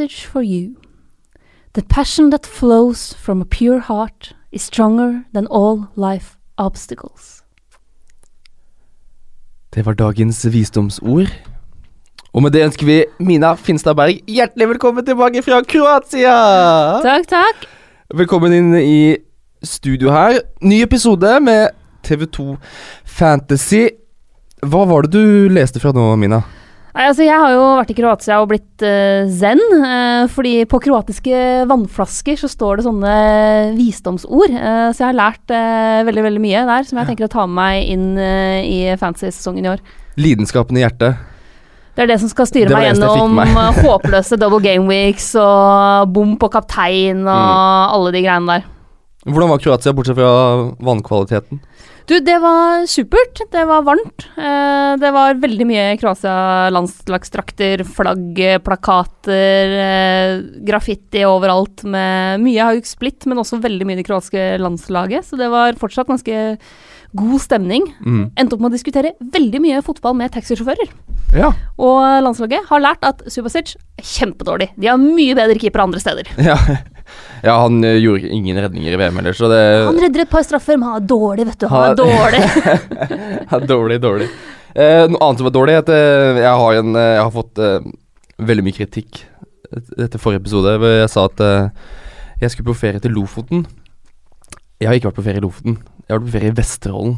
message for you. The passion that flows from a pure heart is stronger than all life obstacles. Det var dagens visdomsord. Og med det ønsker vi Mina Finstad Berg hjertelig velkommen tilbake fra Kroatia! Takk, takk. Velkommen inn i studio her. Ny episode med TV2 Fantasy. Hva var det du leste fra nå, Mina? Nei, altså Jeg har jo vært i Kroatia og blitt uh, zen. Uh, fordi på kroatiske vannflasker så står det sånne visdomsord. Uh, så jeg har lært veldig veldig mye der som jeg tenker å ta med meg inn i fantasy-sesongen i år. Lidenskapen i hjertet. Det er det som skal styre meg gjennom meg. håpløse double game weeks og bom på kaptein og Mm. alle de greiene der. Hvordan var Kroatia, bortsett fra vannkvaliteten? Du, det var supert. Det var varmt. Eh, det var veldig mye Kroatia-landslagsdrakter, flagg, plakater, eh, graffiti overalt med mye Haug Split, men også veldig mye det kroatiske landslaget. Så det var fortsatt ganske god stemning. Mm. Endte opp med å diskutere veldig mye fotball med taxisjåfører. Ja. Og landslaget har lært at Subasic er kjempedårlig. De har mye bedre keepere andre steder. ja. Ja, han eh, gjorde ingen redninger i VM heller, så det Han redder et par straffer, men han er dårlig, vet du. Han Han- er dårlig. Ja, dårlig, dårlig. Eh, noe annet som var dårlig, er at eh, jeg har, en, eh, jeg har fått eh, veldig mye kritikk et- etter forrige episode. Hvor jeg sa at eh, jeg skulle på ferie til Lofoten. Jeg har ikke vært på ferie i Lofoten. Jeg har vært på ferie i Vesterålen.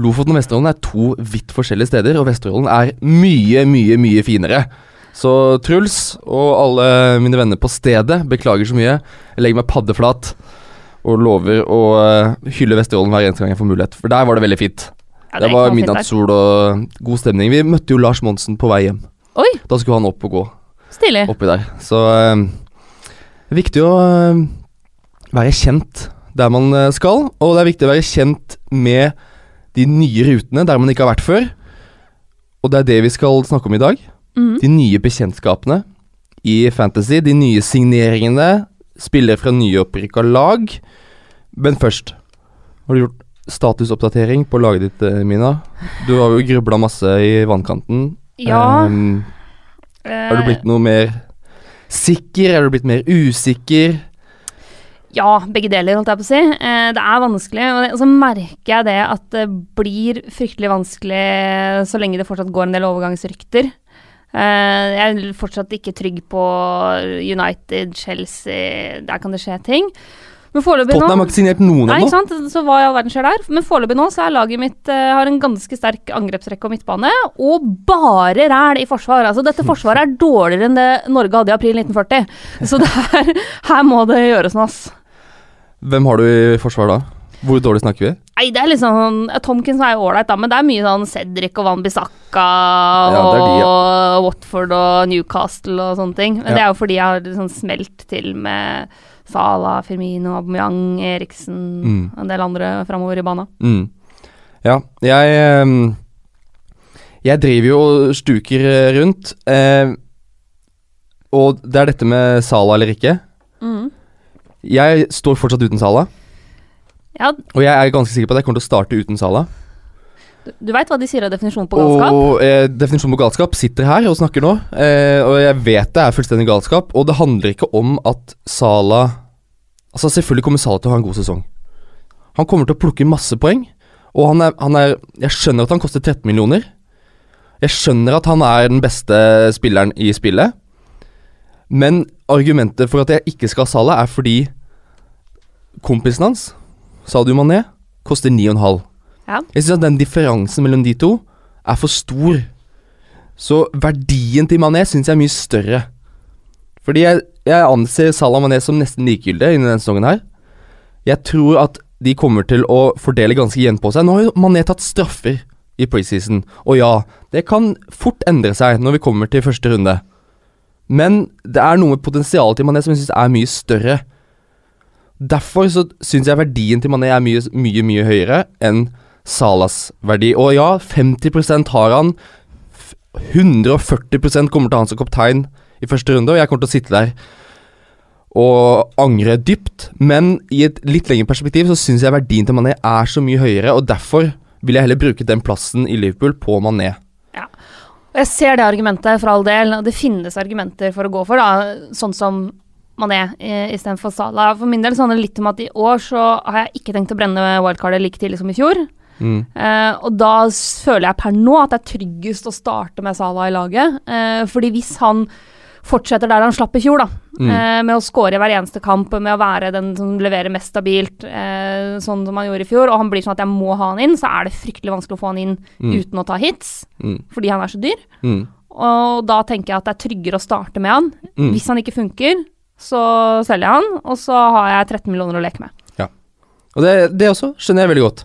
Lofoten og Vesterålen er to vidt forskjellige steder, og Vesterålen er mye, mye, mye finere. Så Truls og alle mine venner på stedet, beklager så mye. Jeg legger meg paddeflat og lover å eh, hylle Vesterålen hver eneste gang jeg får mulighet. For der var det veldig fint. Ja, det det var midnattssol og god stemning. Vi møtte jo Lars Monsen på vei hjem. Oi, Da skulle han opp og gå stilig. oppi der. Så eh, det er viktig å eh, være kjent der man eh, skal, og det er viktig å være kjent med de nye rutene der man ikke har vært før. Og det er det vi skal snakke om i dag. Mhm. De nye bekjentskapene i Fantasy. De nye signeringene. Spillere fra nyopprykka lag. Men først, har du gjort statusoppdatering på laget ditt, eh, Mina? Du har jo grubla masse i vannkanten. Ja. Um, eh, har du blitt noe mer sikker? Er du blitt mer usikker? Ja, begge deler, holdt jeg på å si. Eh, det er vanskelig, og så merker jeg det at det blir fryktelig vanskelig så lenge det fortsatt går en del overgangsrykter. Eh, jeg er fortsatt ikke trygg på United, Chelsea Der kan det skje ting. Men foreløpig nå Tottenham har ikke signert noen ennå. sant? Så hva i all verden skjer der? Men foreløpig nå så er laget mitt eh, har en ganske sterk angrepsrekke og midtbane, og bare ræl i forsvar. Altså dette forsvaret er dårligere enn det Norge hadde i april 1940. Så det her, her må det gjøres noe, ass. Hvem har du i forsvar da? Hvor dårlig snakker vi? Nei, det er litt sånn Tomkins er jo ålreit, da, men det er mye sånn Cedric og Van Bissaka Ja, er de, og Watford og Newcastle og sånne ting. Men Ja. det er jo fordi jeg har liksom smelt til med Sala, Firmino, Aubameyang, Eriksen Mm. og en del andre framover i bana. Mm. Ja, jeg ehm, Jeg driver jo og stuker eh, rundt. eh, og det er dette med Sala eller ikke. Mm. Jeg står fortsatt uten Sala, Ja, og jeg er ganske sikker på at jeg kommer til å starte uten Sala. du, du veit hva de sier av definisjon på galskap? Og eh, definisjonen på galskap sitter her og snakker nå, eh, og jeg vet det er fullstendig galskap. Og det handler ikke om at Sala Altså Selvfølgelig kommer Sala til å ha en god sesong. Han kommer til å plukke masse poeng, og han er, han er Jeg skjønner at han koster 13 millioner. Jeg skjønner at han er den beste spilleren i spillet, men argumentet for at jeg ikke skal ha Sala, er fordi kompisen hans, Sadio Mané, koster 9,5. Ja. Jeg syns at den differansen mellom de to er for stor. Så verdien til Mané syns jeg er mye større. Fordi jeg, jeg anser Salah Mané som nesten likegyldig innen denne sesongen her. Jeg tror at de kommer til å fordele ganske jevnt på seg. Nå har jo Mané tatt straffer i preseason, og ja, det kan fort endre seg når vi kommer til første runde. Men det er noe med potensialet til Mané som jeg syns er mye større. Derfor så syns jeg verdien til Mané er mye, mye, mye høyere enn Salas verdi. Og ja, 50% har han. 140% kommer til han som kaptein i første runde, og jeg kommer til å sitte der og angre dypt. Men i et litt lengre perspektiv så syns jeg verdien til Mané er så mye høyere, og derfor vil jeg heller bruke den plassen i Liverpool på Mané. Og jeg ser det argumentet, for all del. og Det finnes argumenter for å gå for, da, sånn som Mané istedenfor Salah. For min del så handler det litt om at i år så har jeg ikke tenkt å brenne wildcardet like tidlig som i fjor. Mm. Eh, og da føler jeg per nå at det er tryggest å starte med Salah i laget. Eh, fordi hvis han fortsetter der han slapp i fjor, da, Mm. eh, med å score i hver eneste kamp, med å være den som leverer mest stabilt, eh, sånn som han gjorde i fjor, og han blir sånn at jeg må ha han inn, så er det fryktelig vanskelig å få han inn Mm. uten å ta hits, Mm. fordi han er så dyr. Mm. Og da tenker jeg at det er tryggere å starte med han. Mm. Hvis han ikke funker, så selger jeg han, og så har jeg 13 millioner å leke med. Og det, det også skjønner jeg veldig godt.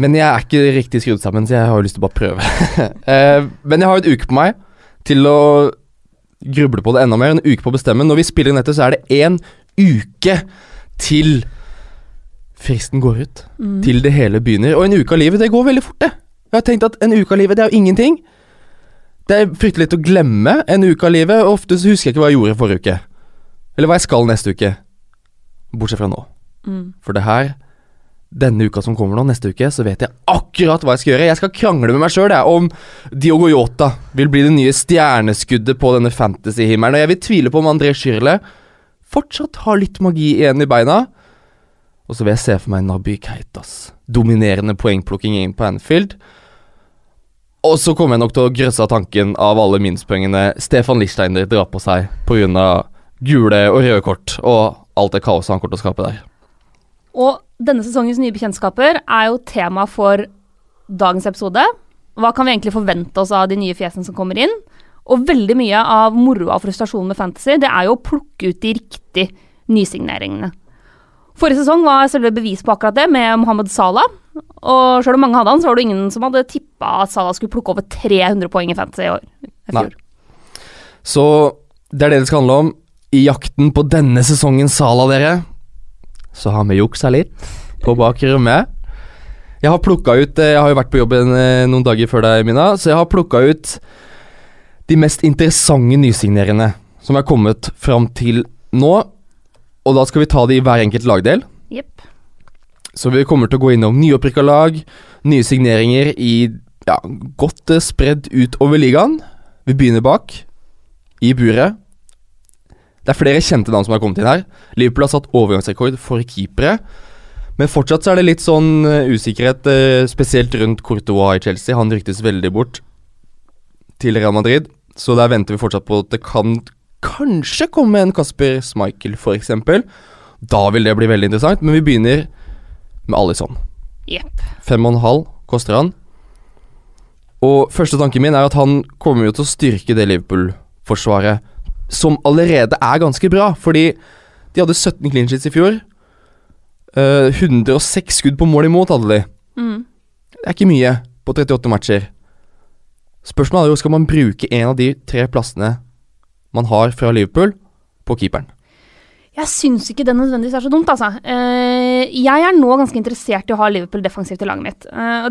Men jeg er ikke riktig skrudd sammen, så jeg har jo lyst til å bare prøve. eh, men jeg har en uke på meg til å gruble på det enda mer. En uke på å bestemme. Når vi spiller inn dette, så er det én uke til fristen går ut. Mm. Til det hele begynner. Og en uke av livet, det går veldig fort, det. Jeg har tenkt at en uke av livet, det er jo ingenting. Det er fryktelig lett å glemme en uke av livet, og ofte så husker jeg ikke hva jeg gjorde forrige uke. Eller hva jeg skal neste uke. Bortsett fra nå. Mm. For det her Denne uka som kommer nå, neste uke, så vet jeg akkurat hva jeg skal gjøre. Jeg skal krangle med meg sjøl om Diogo Yota vil bli det nye stjerneskuddet på denne fantasy-himmelen. Og jeg vil tvile på om André Schürrle fortsatt har litt magi igjen i beina. Og så vil jeg se for meg Naby Keitas dominerende poengplukking inn på Anfield. Og så kommer jeg nok til å grøsse av tanken av alle minuspoengene Stefan Lichsteiner drar på seg pga. Gule og røde kort og alt det kaoset han kommer til å skape der. Og denne sesongens nye bekjentskaper er jo tema for dagens episode. Hva kan vi egentlig forvente oss av de nye fjesene som kommer inn? Og veldig mye av moroa og frustrasjonen med fantasy, det er jo å plukke ut de riktige nysigneringene. Forrige sesong var selve bevis på akkurat det, med Mohammed Salah. Og sjøl om mange hadde han, så var det ingen som hadde tippa at Salah skulle plukke over 300 poeng i fantasy i år. I. Så det er det det skal handle om. I jakten på denne sesongens Sala, dere, så har vi juksa litt på bakrommet. Jeg har plukka ut eh, Jeg har jo vært på jobben eh, noen dager før deg, Mina, så jeg har plukka ut de mest interessante nysignerende som er kommet fram til nå. Og da skal vi ta det i hver enkelt lagdel. Yep. Så vi kommer til å gå innom nyopprykka lag, nye signeringer i ja, godt eh, spredd utover ligaen. Vi begynner bak, i buret. Det er flere kjente navn som har kommet inn her. Liverpool har satt overgangsrekord for keepere. Men fortsatt så er det litt sånn eh, usikkerhet, eh, spesielt rundt Courtois i Chelsea. Han ryktes veldig bort til Real Madrid, så der venter vi fortsatt på at det kan kanskje komme en Kasper Schmeichel, f.eks. Da vil det bli veldig interessant, men vi begynner med Alison. Yep. Fem og en halv koster han. Og første tanken min er at han kommer jo til å styrke det Liverpool-forsvaret, som allerede er ganske bra, fordi de hadde 17 clean sheets i fjor. Uh, 106 skudd på mål imot hadde de. Mm. Det er ikke mye på 38 matcher. Spørsmålet er jo skal man bruke en av de tre plassene man har fra Liverpool, på keeperen. Jeg syns ikke det nødvendigvis er så dumt, altså. Eh, jeg er nå ganske interessert i å ha Liverpool defensivt i laget mitt. Eh,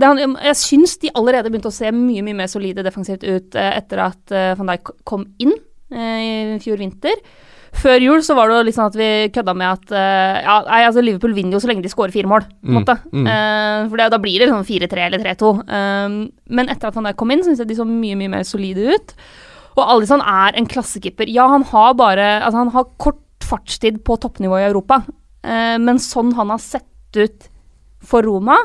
jeg syns de allerede begynte å se mye mye mer solide defensivt ut eh, etter at eh, van Dijk kom inn eh, i fjor vinter. Før jul så var det jo litt sånn at vi kødda med at eh, ja, nei, altså Liverpool vinner jo så lenge de skårer fire mål. på en Mm, måte. mm. Eh, for det, da blir det sånn 4-3 eller 3-2. Eh, men etter at han der kom inn, syns jeg de så mye mye mer solide ut. Og Alison er en klassekeeper. Ja, han har bare Altså, han har kort fartstid på toppnivå i Europa, eh, men sånn han har sett ut for Roma,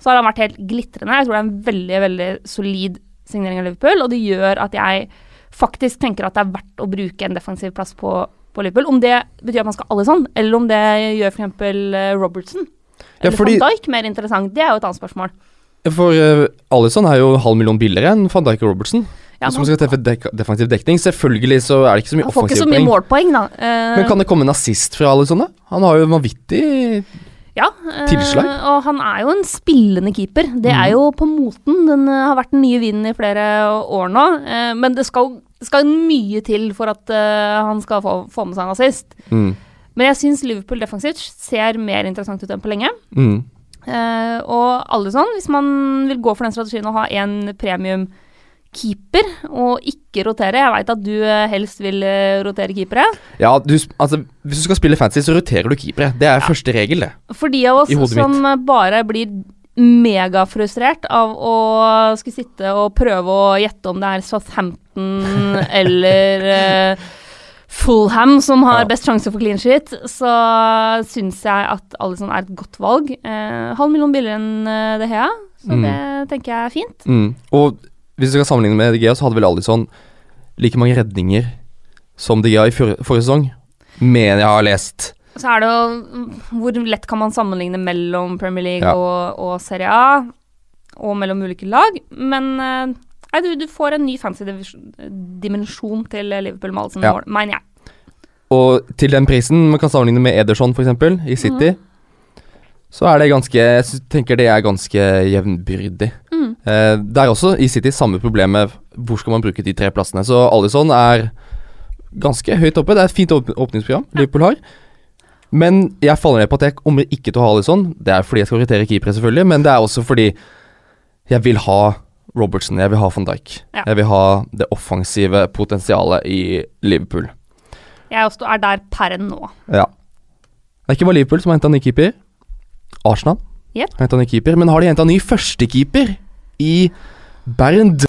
så har han vært helt glitrende. Jeg tror det er en veldig, veldig solid signering av Liverpool, og det gjør at jeg faktisk tenker at det er verdt å bruke en defensiv plass på, på Liverpool. Om det betyr at man skal alle sånn, eller om det gjør f.eks. Robertson. Ja, Eller fordi- van Dijk mer interessant, det er jo et annet spørsmål. For uh, Alison er jo halv million billigere enn van Dijk og Robertson. Ja, som skal treffe dek defensiv dekning. Selvfølgelig så er det ikke så mye han får ikke så mye målpoeng, da. Uh, Men kan det komme en assist fra Alison, da? Han har jo vanvittig Ja, eh, Tilslag? og han er jo en spillende keeper. Det Mhm. er jo på moten. Den eh, har vært den nye vinden i flere år nå. eh, men det skal, skal mye til for at eh, han skal få, få med seg en assist. mm, Men jeg syns Liverpool defensivt ser mer interessant ut enn på lenge. mm. Eh, og alle sånn, hvis man vil gå for den strategien å ha en premium keeper og ikke rotere Jeg veit at du eh, helst vil eh, rotere keepere. Ja, du, altså Hvis du skal spille fancy, så roterer du keepere. Det er første regel, det. For de av oss som mitt. som bare blir megafrustrert av å skulle sitte og prøve å gjette om det er Southampton eller uh, Fulham som har Ja. best sjanse for clean shit, så syns jeg at Alison er et godt valg. Uh, halv million billigere enn uh, det Hea, så Mm. det tenker jeg er fint. Mm. Og hvis du skal sammenligne med DGA, så hadde vel Alison like mange redninger som DGA i forrige sesong. Mener jeg har lest. Så er det jo mm, Hvor lett kan man sammenligne mellom Premier League Ja. og, og Serie A, og mellom ulike lag, men eh, nei, du, du får en ny fancy dimensjon til Liverpool med Alison Ja. mener jeg. Og til den prisen man kan sammenligne med Ederson f.eks. i City, så er det ganske Jeg tenker det er ganske jevnbyrdig. Eh, det er også i City samme problemet hvor skal man bruke de tre plassene. Så Alison er ganske høyt oppe. Det er et fint åp åpningsprogram Liverpool har. Men jeg faller ned på at jeg kommer ikke til å ha Alison. Det er fordi jeg skal orientere keepere, selvfølgelig, men det er også fordi jeg vil ha Robertson, jeg vil ha van Dijk. Ja. Jeg vil ha det offensive potensialet i Liverpool. Jeg også er der per nå. Ja. Det er ikke bare Liverpool som har henta ny keeper. Arsenal Yep. har henta ny keeper, men har de henta ny førstekeeper i Bernd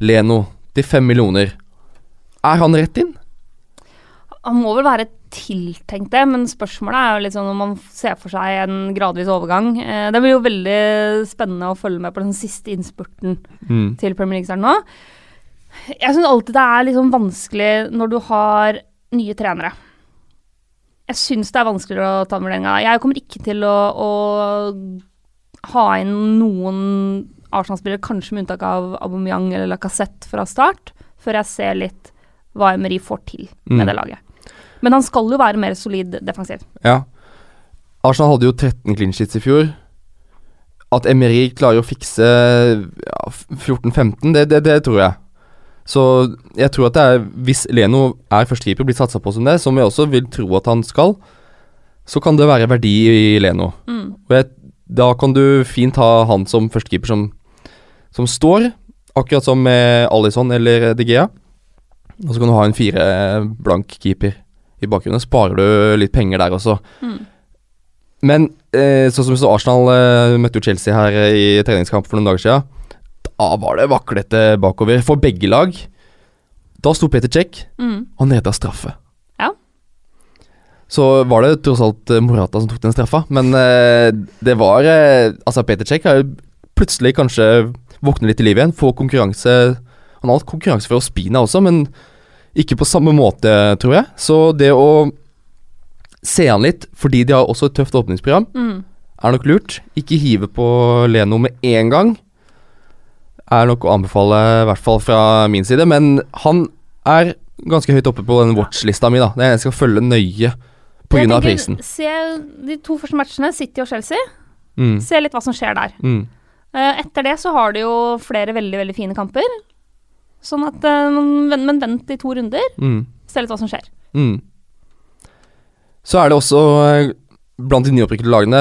Leno til fem millioner? Er han rett inn? Han må vel være tiltenkt det, men spørsmålet er jo litt sånn om man ser for seg en gradvis overgang. Eh, det blir jo veldig spennende å følge med på den siste innspurten Mm. til Premier League-starten nå. Jeg syns alltid det er liksom vanskelig når du har nye trenere. Jeg syns det er vanskeligere å ta den vurderinga. Jeg kommer ikke til å, å ha inn noen Arsenal-spillere, kanskje med unntak av Aubameyang eller Lacassette fra start, før jeg ser litt hva Emery får til med Mm. det laget. Men han skal jo være mer solid defensiv. Ja. Arsenal hadde jo 13 clean sheets i fjor. At Emery klarer å fikse ja, 14-15, det, det, det tror jeg. Så jeg tror at det er Hvis Leno er førstekeeper og blir satsa på som det, som jeg også vil tro at han skal, så kan det være verdi i Leno. Mm. Og jeg, da kan du fint ha han som førstekeeper som, som står, akkurat som med Alison eller De Gea. Og så kan du ha en fire blank keeper i bakgrunnen. Sparer du litt penger der også. Mm. Men eh, sånn som så Arsenal eh, møtte jo Chelsea her eh, i treningskamp for noen dager siden. Da var det vaklete bakover for begge lag. Da sto Peter Cech, Mm. han redda straffe. Ja. Så var det tross alt eh, Morata som tok den straffa, men eh, det var eh, Altså, Peter Cech har jo plutselig kanskje våknet litt til liv igjen, får konkurranse Han har hatt konkurranse for Ospina også, men ikke på samme måte, tror jeg. Så det å se han litt, fordi de har også et tøft åpningsprogram, Mm. er nok lurt. Ikke hive på Leno med en gang. Er nok å anbefale, i hvert fall fra min side. Men han er ganske høyt oppe på den watch-lista mi, da. Det jeg skal følge nøye pga. grunn av prisen. Se de to første matchene, City og Chelsea. Mm. Se litt hva som skjer der. Mm. Eh, etter det så har de jo flere veldig veldig fine kamper. Sånn at eh, men, men vent i to runder. Mm. Se litt hva som skjer. Mm. Så er det også eh, blant de nyopprykkede lagene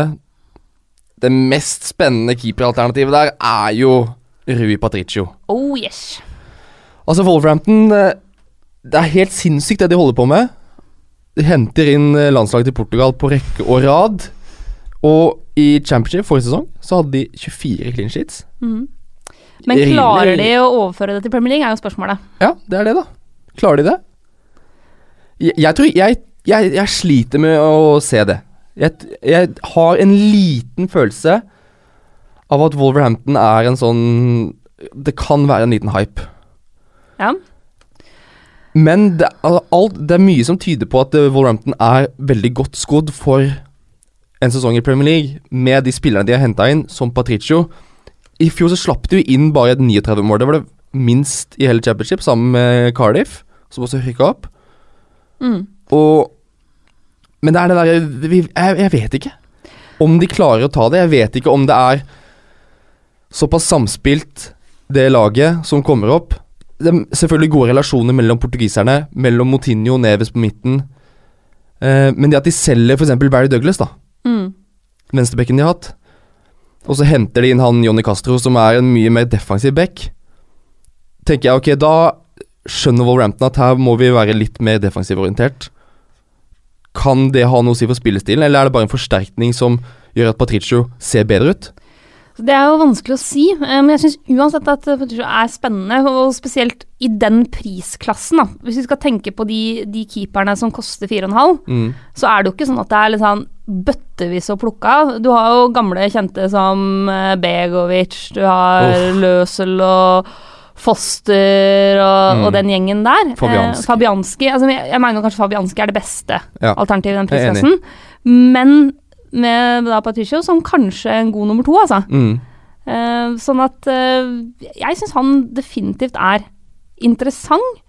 Det mest spennende keeperalternativet der er jo Rui Patricio. Oh yes. Altså, Wolverhampton Det er helt sinnssykt det de holder på med. De henter inn landslaget til Portugal på rekke og rad. Og i Championship forrige sesong så hadde de 24 clean sheets. Mm. Men klarer de å overføre det til Premier League, er jo spørsmålet. Ja, det er det, da. Klarer de det? Jeg, jeg tror jeg, jeg, jeg sliter med å se det. Jeg, har en liten følelse av at Wolverhampton er en sånn Det kan være en liten hype. Ja. Men det, altså, alt, det er mye som tyder på at Wolverhampton er veldig godt skodd for en sesong i Premier League, med de spillerne de har henta inn, som Patricio. I fjor så slapp de jo inn bare et 39-mål. Det var det minst i hele championship, sammen med Cardiff, som også rykka opp. Mm. Og Men det er det derre jeg, jeg vet ikke om de klarer å ta det. Jeg vet ikke om det er såpass samspilt, det laget som kommer opp. Det er selvfølgelig gode relasjoner mellom portugiserne, mellom Motinho og Neves på midten. Eh, men det at de selger f.eks. Barry Douglas, da, Mm. venstrebekken de har hatt, og så henter de inn han Johnny Castro, som er en mye mer defensiv back, tenker jeg ok, da skjønner Wolverhampton at her må vi være litt mer defensivorientert. Kan det ha noe å si for spillestilen, eller er det bare en forsterkning som gjør at Patricio ser bedre ut? Det er jo vanskelig å si, eh, men jeg syns uansett at Patricio er spennende, og spesielt i den prisklassen. da. Hvis vi skal tenke på de, de keeperne som koster 4,5, Mm. så er det jo ikke sånn at det er litt sånn bøttevis å plukke av. Du har jo gamle kjente som eh, Begovic, du har oh. Løsel og Foster og, Mm. og den gjengen der. Fabianski. Eh, Fabianski altså jeg, jeg mener kanskje Fabianski er det beste Ja. alternativet i den prisklassen. Men med da Patricio som kanskje en god nummer to, altså. Mm. Uh, sånn at uh, jeg syns han definitivt er interessant.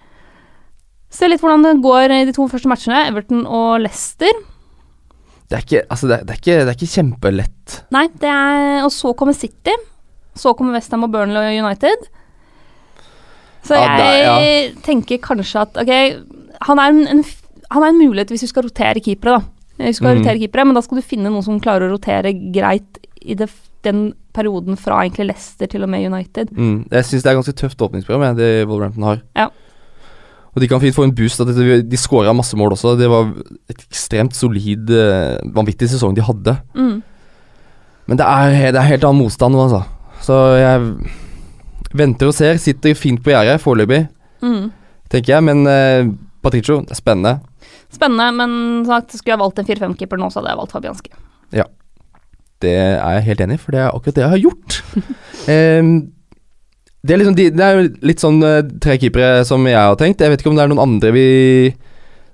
Se litt hvordan det går i de to første matchene, Everton og Leicester. Det, er ikke, altså det, er- det, er ikke, det er ikke kjempelett. Nei, det er Og så kommer City. Så kommer Westham og Burnley og United. Så Ja, jeg ja. tenker kanskje at ok, han er en, en, han er en mulighet hvis du skal rotere keepere, da. Du skal mm. rotere keepere, men da skal du finne noen som klarer å rotere greit i det, den perioden fra egentlig Leicester til og med United. Mm. Jeg syns det er ganske tøft åpningsprogram, det Wolverhampton har. Ja. Og de kan fint få en boost. At de, de skåra masse mål også. Det var et ekstremt solid, eh, vanvittig sesong de hadde. Mm. Men det er, det er helt annen motstand nå, altså. Så jeg venter og ser. Sitter fint på gjerdet foreløpig, Mm. tenker jeg. Men eh, Patricio, det er spennende. Spennende, men sagt, skulle jeg valgt en 4-5-keeper nå, så hadde jeg valgt Fabianski. Ja, Det er jeg helt enig i, for det er akkurat det jeg har gjort. um, det, er liksom de, det er litt sånn eh, tre keepere som jeg har tenkt. Jeg vet ikke om det er noen andre vi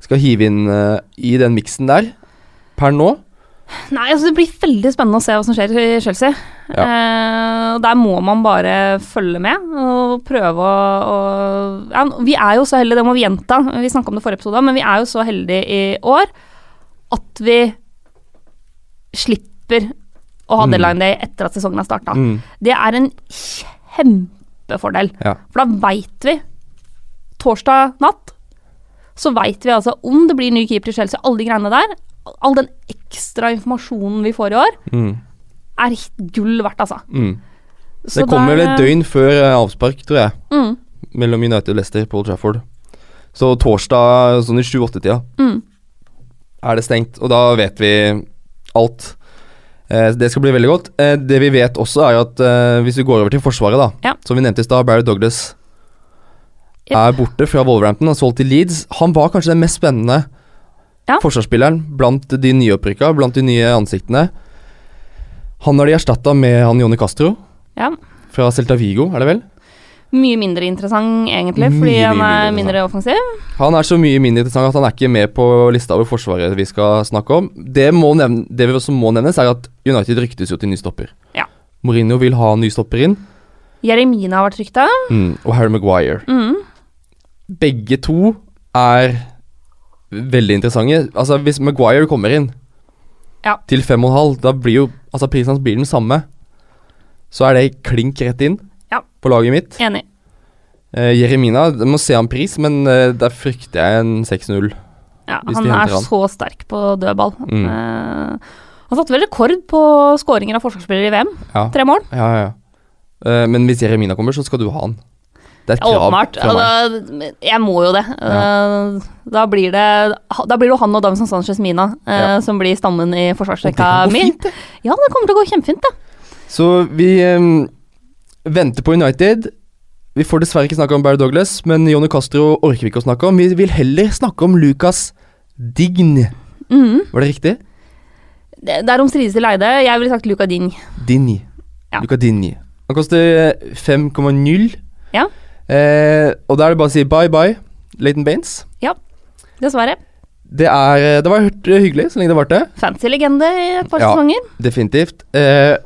skal hive inn uh, i den miksen der per nå. Nei, altså det blir veldig spennende å se hva som skjer i Chelsea. Eh, og der må man bare følge med og prøve å, å ja, Vi er jo så heldige, det må vi gjenta, vi snakka om det forrige episode, men vi er jo så heldige i år at vi slipper å ha Mm. deadline day etter at sesongen har starta. Mm, Det er en kjempefordel. ja. For da veit vi torsdag natt så veit vi altså om det blir ny keeper i Chelsea, alle de greiene der. All den ekstra informasjonen vi får i år, Mm, er gull verdt, altså. mm. Så Det kommer vel et døgn før eh, avspark, tror jeg, Mm, mellom United og Leicester på Old Trafford. Så torsdag sånn i 7-8-tida mm, er det stengt, og da vet vi alt. Eh, det skal bli veldig godt. Eh, det vi vet også, er at eh, hvis vi går over til Forsvaret, da, Ja. som vi nevnte i stad, Barry Douglas Yep. er borte fra Wolverhampton og solgt til Leeds. Han var kanskje den mest spennende Ja. forsvarsspilleren blant de nyopprykka, blant de nye ansiktene. Han har de erstatta med han Jonny Castro ja. fra Celta Vigo, er det vel? Mye mindre interessant, egentlig, fordi mye han er mindre mindre offensiv. Han er så mye mindre interessant at han er ikke med på lista over forsvaret vi skal snakke om. Det, må nevne, det vi også må nevnes, er at United ryktes jo til ny stopper. Ja. Mourinho vil ha ny stopper inn, Jeremina har vært rykta. mm, og Harry Maguire. Mm. Begge to er veldig interessante. Altså, hvis Maguire kommer inn Ja. til fem og en halv, da blir jo altså prisen hans blir den samme. Så er det klink rett inn Ja. på laget mitt. Enig. Eh, Jeremina, må se han pris, men eh, der frykter jeg en 6-0. Ja, han er han. så sterk på dødball. Mm. Eh, han satte vel rekord på skåringer av forsvarsspillere i VM. Ja. Tre mål. Ja, ja, ja. Eh, men hvis Jeremina kommer, så skal du ha han. Det er et krav Åpenbart. fra meg. Da, jeg må jo det. Ja. da, blir det da blir det han og Davinson Sanchez Mina eh, Ja. som blir stammen i forsvarsrekka mi. Ja, det kommer til å gå kjempefint, det. Så vi um, venter på United. Vi får dessverre ikke snakke om Barry Douglas, men Jonny Castro orker vi ikke å snakke om. Vi vil heller snakke om Lucas Dign. Mm. Var det riktig? Det det er omstrides til leide. Jeg ville sagt Luca Dign. Dign. Ja. Luca Dign. Han koster 5,0. Ja. Eh, og da er det bare å si bye bye, Leighton Baines. Dessverre. Det, er, det var hyggelig så lenge det varte. Fancy legende i et par Ja. sesonger. Definitivt. Eh,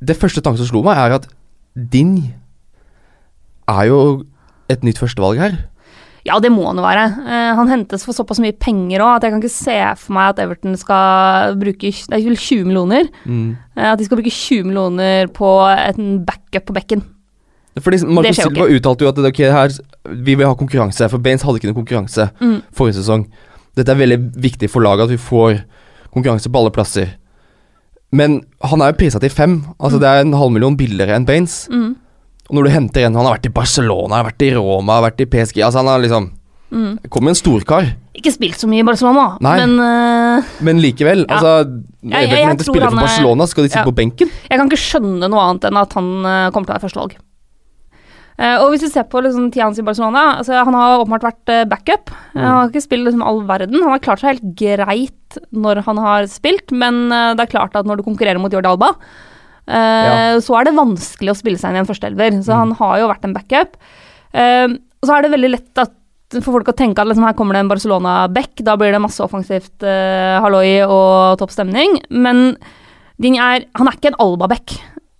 det første tanken som slo meg, er at Din er jo et nytt førstevalg her. Ja, det må han jo være. Eh, han hentes for såpass mye penger òg at jeg kan ikke se for meg at Everton skal bruke Det er vel 20 millioner. Mm. Eh, at de skal bruke 20 millioner på en backup på bekken. Fordi Marco Silva okay. Uttalte jo at okay, her, vi vil ha konkurranse, for Baines hadde ikke noen konkurranse Mm. forrige sesong. Dette er veldig viktig for laget, at vi får konkurranse på alle plasser. Men han er jo prisa til fem. Altså Mm. Det er en halv million billigere enn Baines. Mm. Og når du henter en Han har vært i Barcelona, har vært i Roma, har vært i PSG Altså Han har liksom Mm. Kommer en storkar, Ikke spilt så mye i Barcelona, Nei. men uh, men likevel. Ja. Altså, Jeg- jeg- jeg, jeg han for Barcelona, skal de sitte Ja. på benken? jeg kan ikke skjønne noe annet enn at han uh, kommer til å være førstevalg. Eh, og hvis du ser på liksom, hans i Barcelona altså, Han har åpenbart vært uh, backup. Mm. Han har ikke spilt liksom, all verden. Han har klart seg helt greit når han har spilt, men uh, det er klart at når du konkurrerer mot Jordi Alba, ja. så er det vanskelig å spille seg inn i en førsteelver. Så Mm. han har jo vært en backup. Eh, og så er det veldig lett at for folk å tenke at liksom, her kommer det en Barcelona-back, da blir det masse offensivt eh, halloi og topp stemning. Men er, han er ikke en Alba-back,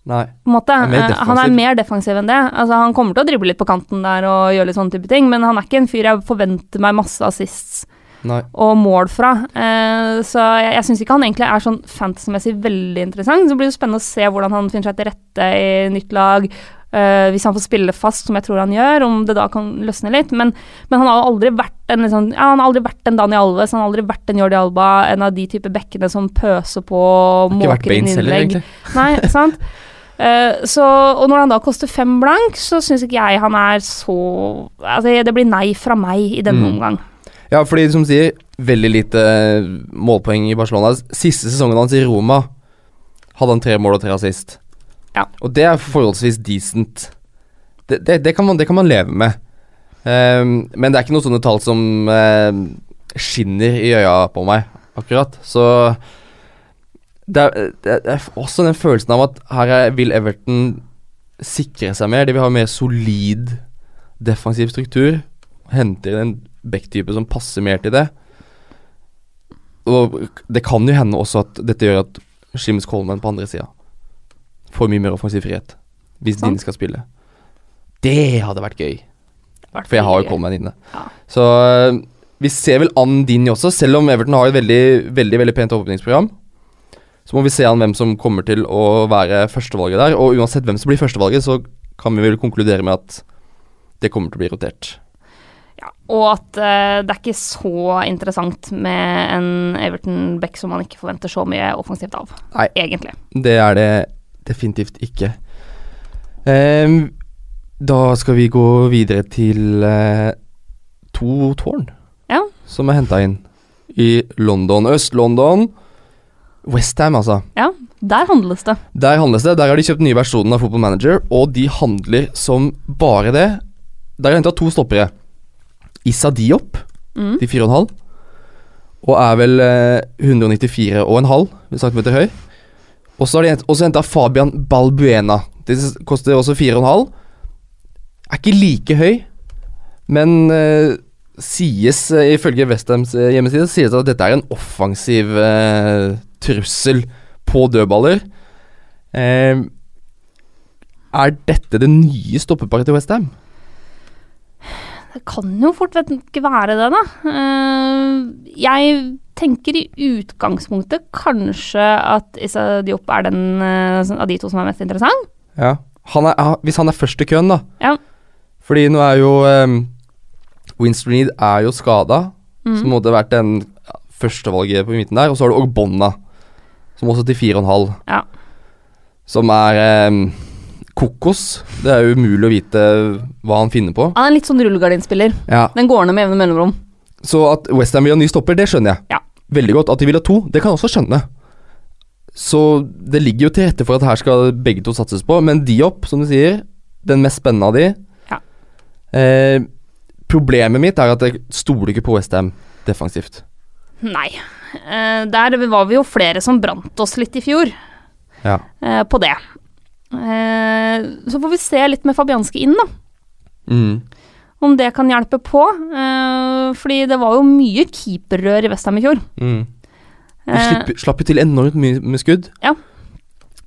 Nei. Er Eh, han er mer defensiv enn det. Altså, han kommer til å drible litt på kanten der og gjøre litt sånne type ting, men han er ikke en fyr jeg forventer meg masse assists Nei. og mål fra. Eh, så jeg, jeg syns ikke han egentlig er sånn fantasy-messig veldig interessant. Så blir det spennende å se hvordan han finner seg til rette i nytt lag. eh, hvis han får spille fast, som jeg tror han gjør, om det da kan løsne litt. Men, men han har aldri vært en liksom, ja, han har aldri vært en Dani Alves, han har aldri vært en Jordi Alba, en av de type bekkene som pøser på måker inn heller, innlegg. egentlig. Nei, sant? Eh, så, og når han da koster fem blank, så syns ikke jeg han er så Altså, det blir nei fra meg i denne Mm. omgang. Ja, fordi som sier, veldig lite målpoeng i Barcelona. Siste sesongen hans i Roma hadde han tre mål og tre assist. Ja. Og det er forholdsvis decent. Det, det, det, kan, man, det kan man leve med. Um, men det er ikke noen sånne tall som uh, skinner i øya på meg, akkurat. Så det er, det er også den følelsen av at her er, vil Everton sikre seg mer. De vil ha mer solid defensiv struktur. Henter en backtype som passer mer til det. Og det kan jo hende også at dette gjør at Shims Coleman på andre sida får mye mer offensiv frihet. Hvis sånn. Dine skal spille. Det hadde vært gøy. For jeg har jo Coleman inne. Ja. Så øh, vi ser vel an Dini også, selv om Everton har et veldig veldig, veldig pent åpningsprogram. Så må vi se an hvem som kommer til å være førstevalget der. Og uansett hvem som blir førstevalget, så kan vi vel konkludere med at det kommer til å bli rotert. Ja, og at uh, det er ikke så interessant med en Everton Beck som man ikke forventer så mye offensivt av, Nei. egentlig. Det er det definitivt ikke. Um, da skal vi gå videre til uh, to tårn Ja. som er henta inn i London. Øst-London. Westham, altså. Ja, der handles det. Der handles det. Der har de kjøpt nye versjonen av Football Manager, og de handler som bare det. Der har de henta to stoppere. Issa Diop Mm. de 4,5. Og er vel eh, 194,5 cm høy. Og så har de hent- henta Fabian Balbuena. Det koster også 4,5. Er ikke like høy, men eh, sies, eh, ifølge Westhams eh, hjemmeside, sies at dette er en offensiv eh, trussel på dødballer. Eh, er dette det nye stoppeparet til Westham? Det kan jo fort ikke være det, da. Eh, jeg tenker i utgangspunktet kanskje at Issa Diop er den eh, av de to som er mest interessant. Ja. Han er, ah, hvis han er først i køen, da. Ja. Fordi nå er jo um, Winston Reed er jo skada, Mm. så måtte vært den førstevalget på midten der. Og så har du Ogbonna, som også til 4,5. Ja. Som er eh, kokos. Det er jo umulig å vite hva han finner på. Han er litt sånn rullegardinspiller. Ja. Den går ned med jevne mellomrom. Så at Westham vil ha ny stopper, det skjønner jeg. Ja. Veldig godt. At de vil ha to, det kan jeg også skjønne. Så det ligger jo til rette for at her skal begge to satses på. Men Diop, som du sier, den mest spennende av de. Ja. Eh, problemet mitt er at jeg stoler ikke på Westham defensivt. Nei. Eh, der var vi jo flere som brant oss litt i fjor Ja. eh, på det. Eh, så får vi se litt med Fabianski inn, da. Mm. Om det kan hjelpe på. Fordi det var jo mye keeperrør i Vestheim i fjor. Mm. De slapp jo til enormt mye med skudd. Ja.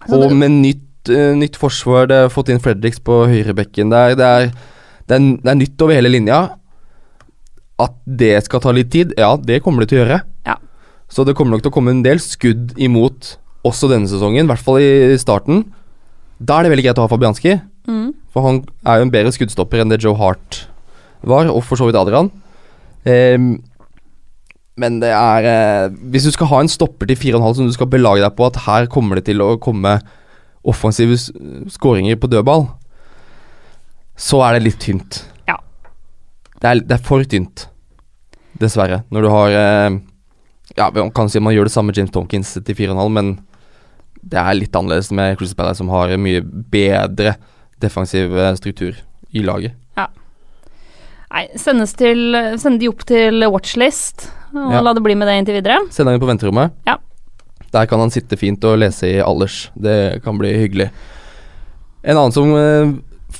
Og det- med nytt, nytt forsvar, det har fått inn Fredriks på høyrebekken der. Det er, det, er, det er nytt over hele linja. At det skal ta litt tid, ja, det kommer det til å gjøre. Så det kommer nok til å komme en del skudd imot også denne sesongen, i hvert fall i starten. Da er det veldig greit å ha Fabianski, mm. for han er jo en bedre skuddstopper enn det Joe Hart var, og for så vidt Adrian. Um, men det er eh, Hvis du skal ha en stopper til 4,5 som du skal belage deg på at her kommer det til å komme offensive skåringer på dødball, så er det litt tynt. Ja. Det er, det er for tynt. dessverre. Når du har eh, Ja, man kan si man gjør det samme med James Tompkins til 4,5, men det er litt annerledes med Crystal Palace, som har en mye bedre defensiv eh, struktur i laget. Nei, sendes til, sende de opp til watchlist, og Ja. la det bli med det inntil videre. Send dem på venterommet. Ja. Der kan han sitte fint og lese i alders. Det kan bli hyggelig. En annen som eh,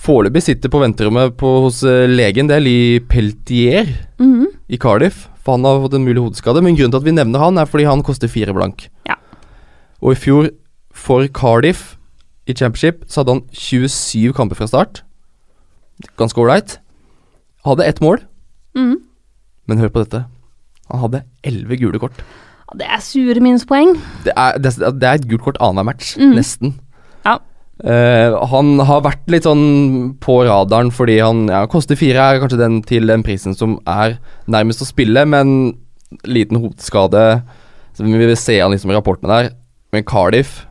foreløpig sitter på venterommet på, hos eh, legen, det er Lee Peltier Mhm. i Cardiff. For han har fått en mulig hodeskade, men grunnen til at vi nevner han, er fordi han koster fire blank. Ja. Og i fjor, for Cardiff i Championship, så hadde han 27 kamper fra start. Ganske ålreit. Hadde ett mål, Mhm. men hør på dette. Han hadde elleve gule kort. Det er sure minuspoeng. Det er, det, det er et gult kort annenhver match, Mm. nesten. Ja. Eh, han har vært litt sånn på radaren fordi han ja, koster fire, er kanskje den til den prisen som er nærmest å spille, men liten hodeskade Så Vi vil se han liksom i rapportene der. Men Cardiff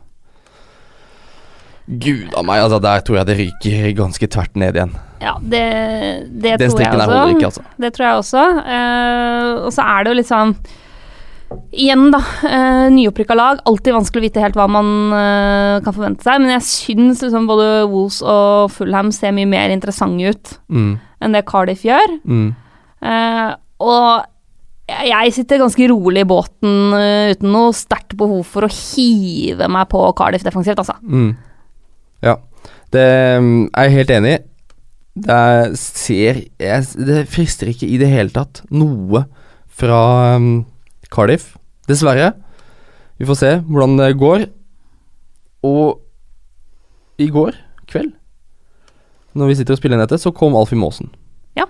Gud a meg, altså der tror jeg det ryker ganske tvert ned igjen. Ja, det, det tror jeg også. ikke, altså. Det tror jeg også. Uh, og så er det jo litt sånn Igjen, da. Eh, Nyopprykka lag. Alltid vanskelig å vite helt hva man eh, kan forvente seg. Men jeg syns liksom både Wolves og Fulham ser mye mer interessante ut Mm, enn det Cardiff gjør. mm. Eh, og jeg- sitter ganske rolig i båten eh, uten noe sterkt behov for å hive meg på Cardiff defensivt, altså. Mm. Ja, det mm, er jeg helt enig i. Det er, ser jeg, Det frister ikke i det hele tatt noe fra mm, Cardiff, dessverre. Vi får se hvordan det går. Og i går kveld, når vi sitter og spiller inn dette, så kom Alfie Maasen Ja.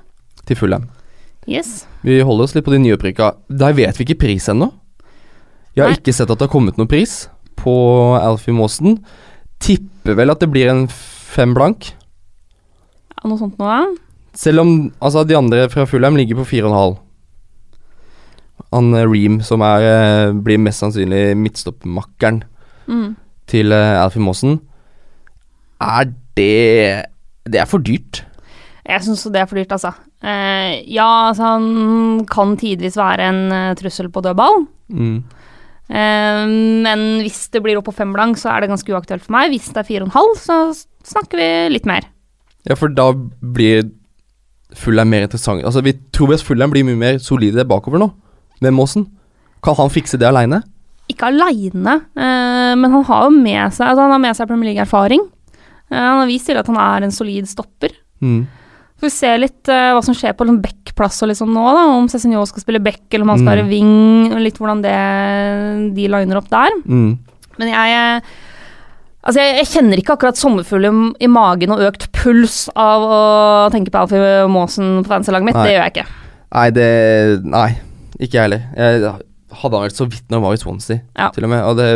til Fulham. Yes. Vi holder oss litt på de nyopprykka. Der vet vi ikke pris ennå. Jeg har Nei. ikke sett at det har kommet noen pris på Alfie Maasen. Tipper vel at det blir en fem blank. Ja, noe sånt noe. Selv om altså, de andre fra Fulheim ligger på fire og en halv. Han eh, Ream, som er, eh, blir mest sannsynlig midtstoppmakkeren Mm. til eh, Alfie Mossen, er det Det er for dyrt. Jeg syns det er for dyrt, altså. Eh, ja, altså han kan tidvis være en trussel på dødball. Mm. Eh, men hvis det blir opp på fem blank, så er det ganske uaktuelt for meg. Hvis det er fire og en halv, så snakker vi litt mer. Ja, for da blir Fullern mer interessant. Altså, vi tror at Fulham blir mye mer solide bakover nå, med Måsen, Kan han fikse det aleine? Ikke aleine, eh, men han har jo med seg altså Han har med seg Premier League-erfaring. Eh, han har vist til at han er en solid stopper. Mm. Får vi se litt eh, hva som skjer på liksom back-plass og liksom nå, da. Om Cézinho skal spille back, eller om han skal Mm. være wing. og Litt hvordan det, de liner opp der. Mm. Men jeg eh, Altså, jeg, jeg kjenner ikke akkurat sommerfugl i, i magen og økt puls av å tenke på Alfie Maasen på fanslaget mitt. Nei. Det gjør jeg ikke. Nei, det Nei, ikke jeg heller. Jeg hadde han vel så vidt når han var i Swansea, Ja. til og med. Og det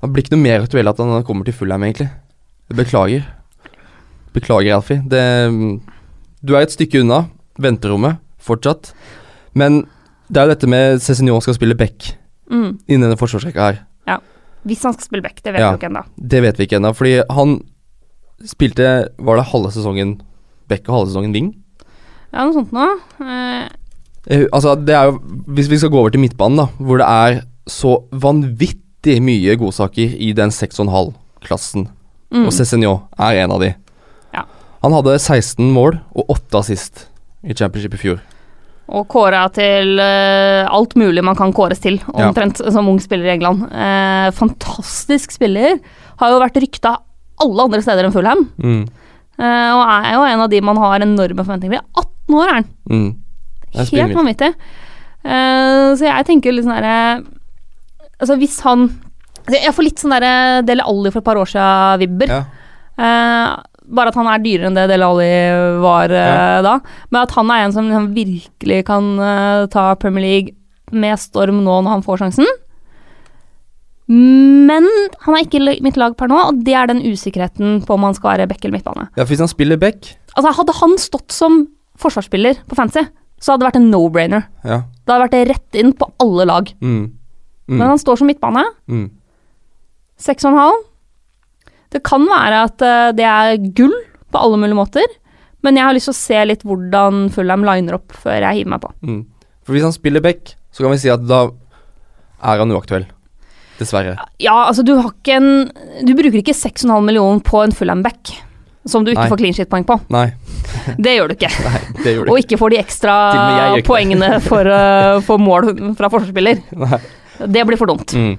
det blir ikke noe mer aktuelt at han kommer til Fulham, egentlig. Beklager. Beklager, Alfie. Det Du er et stykke unna venterommet fortsatt. Men det er jo dette med Cézinho skal spille back Mm. innen denne forsvarsrekka her. Ja. Hvis han skal spille back, det vet Ja. vi ikke ennå. Det vet vi ikke ennå, fordi han spilte Var det halve sesongen back og halve sesongen wing? Ja, noe sånt nå. Eh, Eh, altså, det er jo Hvis vi skal gå over til midtbanen, da, hvor det er så vanvittig mye godsaker i den 6,5-klassen, mm. og Cézinho er en av de. Ja. Han hadde 16 mål og 8 assist i championship i fjor. Og kåra til uh, alt mulig man kan kåres til, Ja. omtrent som ung spiller i England. Uh, fantastisk spiller. Har jo vært rykta alle andre steder enn Fulham. Mm. Uh, og er jo en av de man har enorme forventninger til. 18 år er han. Mm. Helt vanvittig. Uh, så jeg tenker litt sånn herre Altså, hvis han altså, Jeg får litt sånn derre Dele Alli for et par år siden-vibber. Ja. Uh, bare at han er dyrere enn det Dele Alli var eh, da. Men at han er en som liksom virkelig kan ta Premier League med storm nå når han får sjansen. Men han er ikke mitt lag per nå, og det er den usikkerheten på om han skal være back eller midtbane. ja, for hvis han spiller back Altså Hadde han stått som forsvarsspiller på fancy, så hadde det vært en no-brainer. Ja. Det hadde vært rett inn på alle lag. Mm. Mm. Men han står som midtbane. Mm. Seks og en halv. Det kan være at eh, det er gull på alle mulige måter, men jeg har lyst til å se litt hvordan Fulham liner opp før jeg hiver meg på. Mm. For hvis han spiller back, så kan vi si at da er han uaktuell. Dessverre. Ja, altså du har ikke en Du bruker ikke 6,5 millioner på en full back som du ikke Nei. får clean shit-poeng på. Nei, Det gjør du ikke. nei, det gjør du Og ikke. får de ekstra poengene for, uh, for mål fra forsvarsspiller. Det blir for dumt. Mm.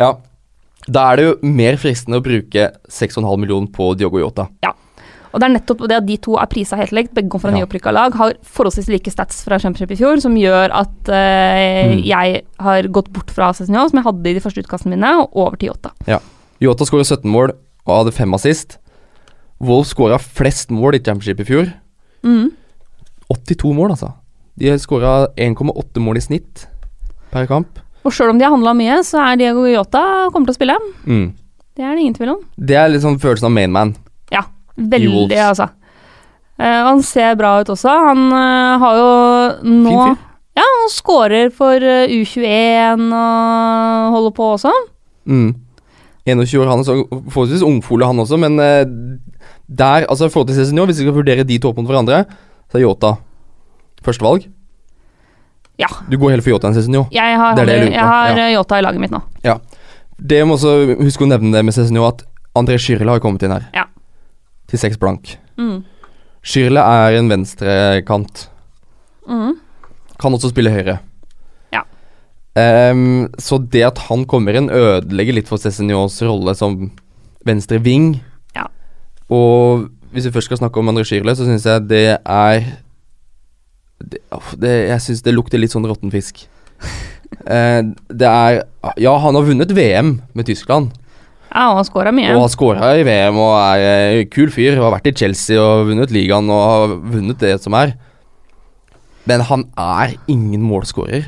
Ja. Da er det jo mer fristende å bruke 6,5 millioner på Diogo Jota. Og det er nettopp det at de to er prisa helt likt, begge kom fra Ja. nyopprykka lag, har forholdsvis like stats fra Championship i fjor, som gjør at uh, Mm. jeg har gått bort fra Cézinho, som jeg hadde i de første utkastene mine, og over til Yota. Ja. Yota skårer 17 mål og hadde 5 assist. Wolf skåra flest mål i championship i fjor. Mm. 82 mål, altså. De skåra 1,8 mål i snitt per kamp. Og sjøl om de har handla mye, så er Diego Jota kommer til å spille. Mm. Det er det ingen tvil om. Det er litt sånn følelsen av mainman. Ja, veldig, altså. Uh, han ser bra ut også. Han uh, har jo nå Fin fyr. Ja, han scorer for eh, U21 og holder på også. Mm. 21 år, han er så forholdsvis ungfole, han også, men der, altså i forhold til Cezinio, hvis vi skal vurdere de to opp mot hverandre, så er Yota førstevalg. Ja. Du går heller for Yota enn Cezinio. Jeg har, Det er det jeg jeg har ja. eh, Jota i laget mitt nå. Det må også huske å nevne det med Cezinio, at André Schirle har kommet inn her. Ja. Til seks blank. Mm. Schirle er en venstrekant. Mm. Kan også spille høyre. Ja. Um, så det at han kommer inn, ødelegger litt for Cézignos rolle som venstre ving. Og hvis vi først skal snakke om André Schirle, så syns jeg det er det, det, Jeg syns det lukter litt sånn råtten fisk. Eh, det er Ja, han har vunnet VM med Tyskland. Ja, og har scora mye. Og har scora i VM og er en kul fyr. Og har vært i Chelsea og vunnet ligaen og har vunnet det som er. Men han er ingen målskårer.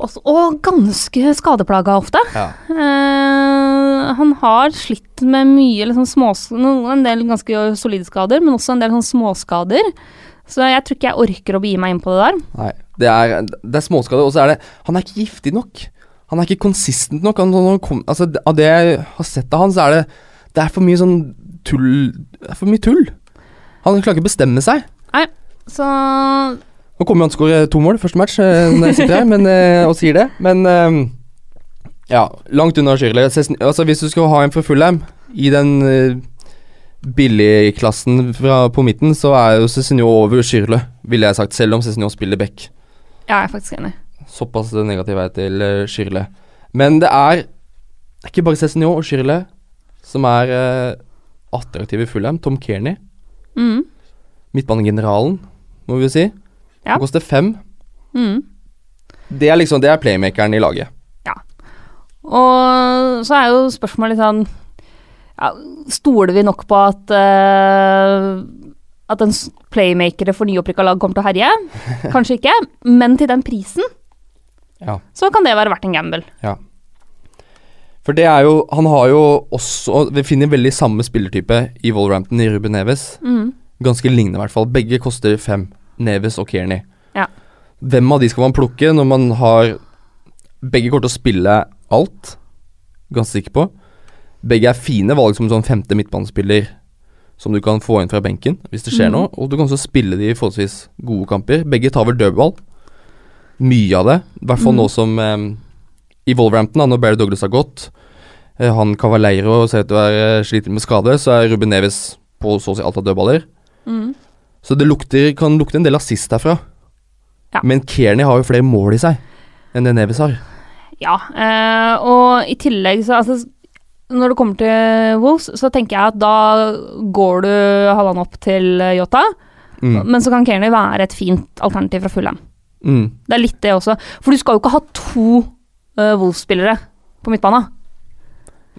Og, og ganske skadeplaga ofte. Ja. Eh, han har slitt med mye liksom små, en del ganske solide skader, men også en del sånn småskader. Så jeg tror ikke jeg orker å begi meg inn på det der. Nei, det er, det er småskader, og så er det Han er ikke giftig nok. Han er ikke konsistent nok. Han, han kom, altså, av det jeg har sett av han, så er det Det er for mye sånn tull Det er for mye tull. Han klarer ikke å bestemme seg. Nei, Så Nå kommer han til å skåre to mål første match eh, når jeg sitter her men, eh, og sier det, men eh, Ja, langt unna Shirley. Altså, hvis du skal ha en fra Fulham i den uh, billigklassen på midten, så er jo Cezinio over Shirley, ville jeg sagt, selv om Cezinio spiller back. ja, jeg er faktisk enig. Såpass negativ er jeg til uh, Shirley. Men det er, ikke bare Cezinio og Shirley som er uh, attraktive i Fulham. Tom Kearney, Mm. midtbanegeneralen, må vi jo si. Ja. Han koster fem. Mm. Det er liksom Det er playmakeren i laget. Og så er jo spørsmålet litt sånn ja, Stoler vi nok på at uh, At en playmakere for nyopprykka lag kommer til å herje? Kanskje ikke. Men til den prisen Ja. så kan det være verdt en gamble. For det er jo Han har jo også Vi finner veldig samme spillertype i Wolverhampton i Ruben Neves. Mm. Ganske lignende, i hvert fall. Begge koster fem. Neves og Kearney. Ja. Hvem av de skal man plukke når man har Begge kommer til å spille alt. Ganske sikker på. Begge er fine valg som sånn femte midtbanespiller som du kan få inn fra benken hvis det skjer mm. noe. Og du kan også spille de i forholdsvis gode kamper. Begge tar vel dødball. Mye av det. I hvert fall mm. nå som eh, i Wolverhampton, da, når Barry Douglas har gått. Eh, han Cavaleiro ser ut til å være sliten med skade, så er Ruben Neves på så å si alt av dødballer. Mm. Så det lukter, kan lukte en del assist herfra. Ja. Men Kearney har jo flere mål i seg enn det Neves har. Ja, eh, og i tillegg så altså, Når det kommer til Wolves, så tenker jeg at da går du halvannen opp til Yota. Jota, Mm. men så kan Kearney være et fint alternativ fra Fulham. Mm. Det er litt det også. For du skal jo ikke ha to uh, Wolves-spillere på midtbana.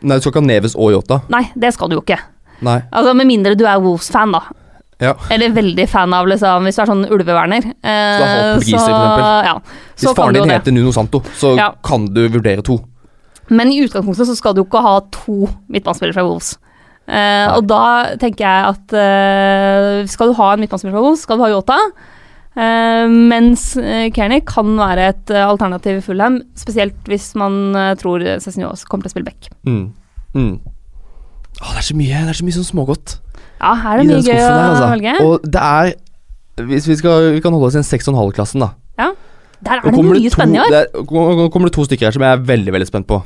Nei, du skal ikke ha Neves og Yota. Nei, det skal du jo ikke. Nei. Altså Med mindre du er Wolves-fan, da. Ja. Eller veldig fan av liksom, hvis du er sånn ulveverner. Eh, Så portugiser, for. Ja, så Hvis faren din det. heter Nuno Santo, så Ja. kan du vurdere to. Men i utgangspunktet så skal du jo ikke ha to midtbanespillere fra Wolves. Eh, og da tenker jeg at eh, skal du ha en midtbanespiller fra Wolves, skal du ha Yota. Eh, mens uh, Kearney kan være et eh, alternativ i Fulham, spesielt hvis man eh, tror Cezinio kommer til å spille back. Mm. Mm. Å, det er så mye Det er så mye sånn smågodt Ja, her er det mye gøy å der, altså. velge. Og det er Hvis vi, skal, vi kan holde oss i en 6,5-klassen, da. Ja. Der er det mye to- spennende i år. er- Nå kommer det to stykker her som jeg er veldig veldig spent på.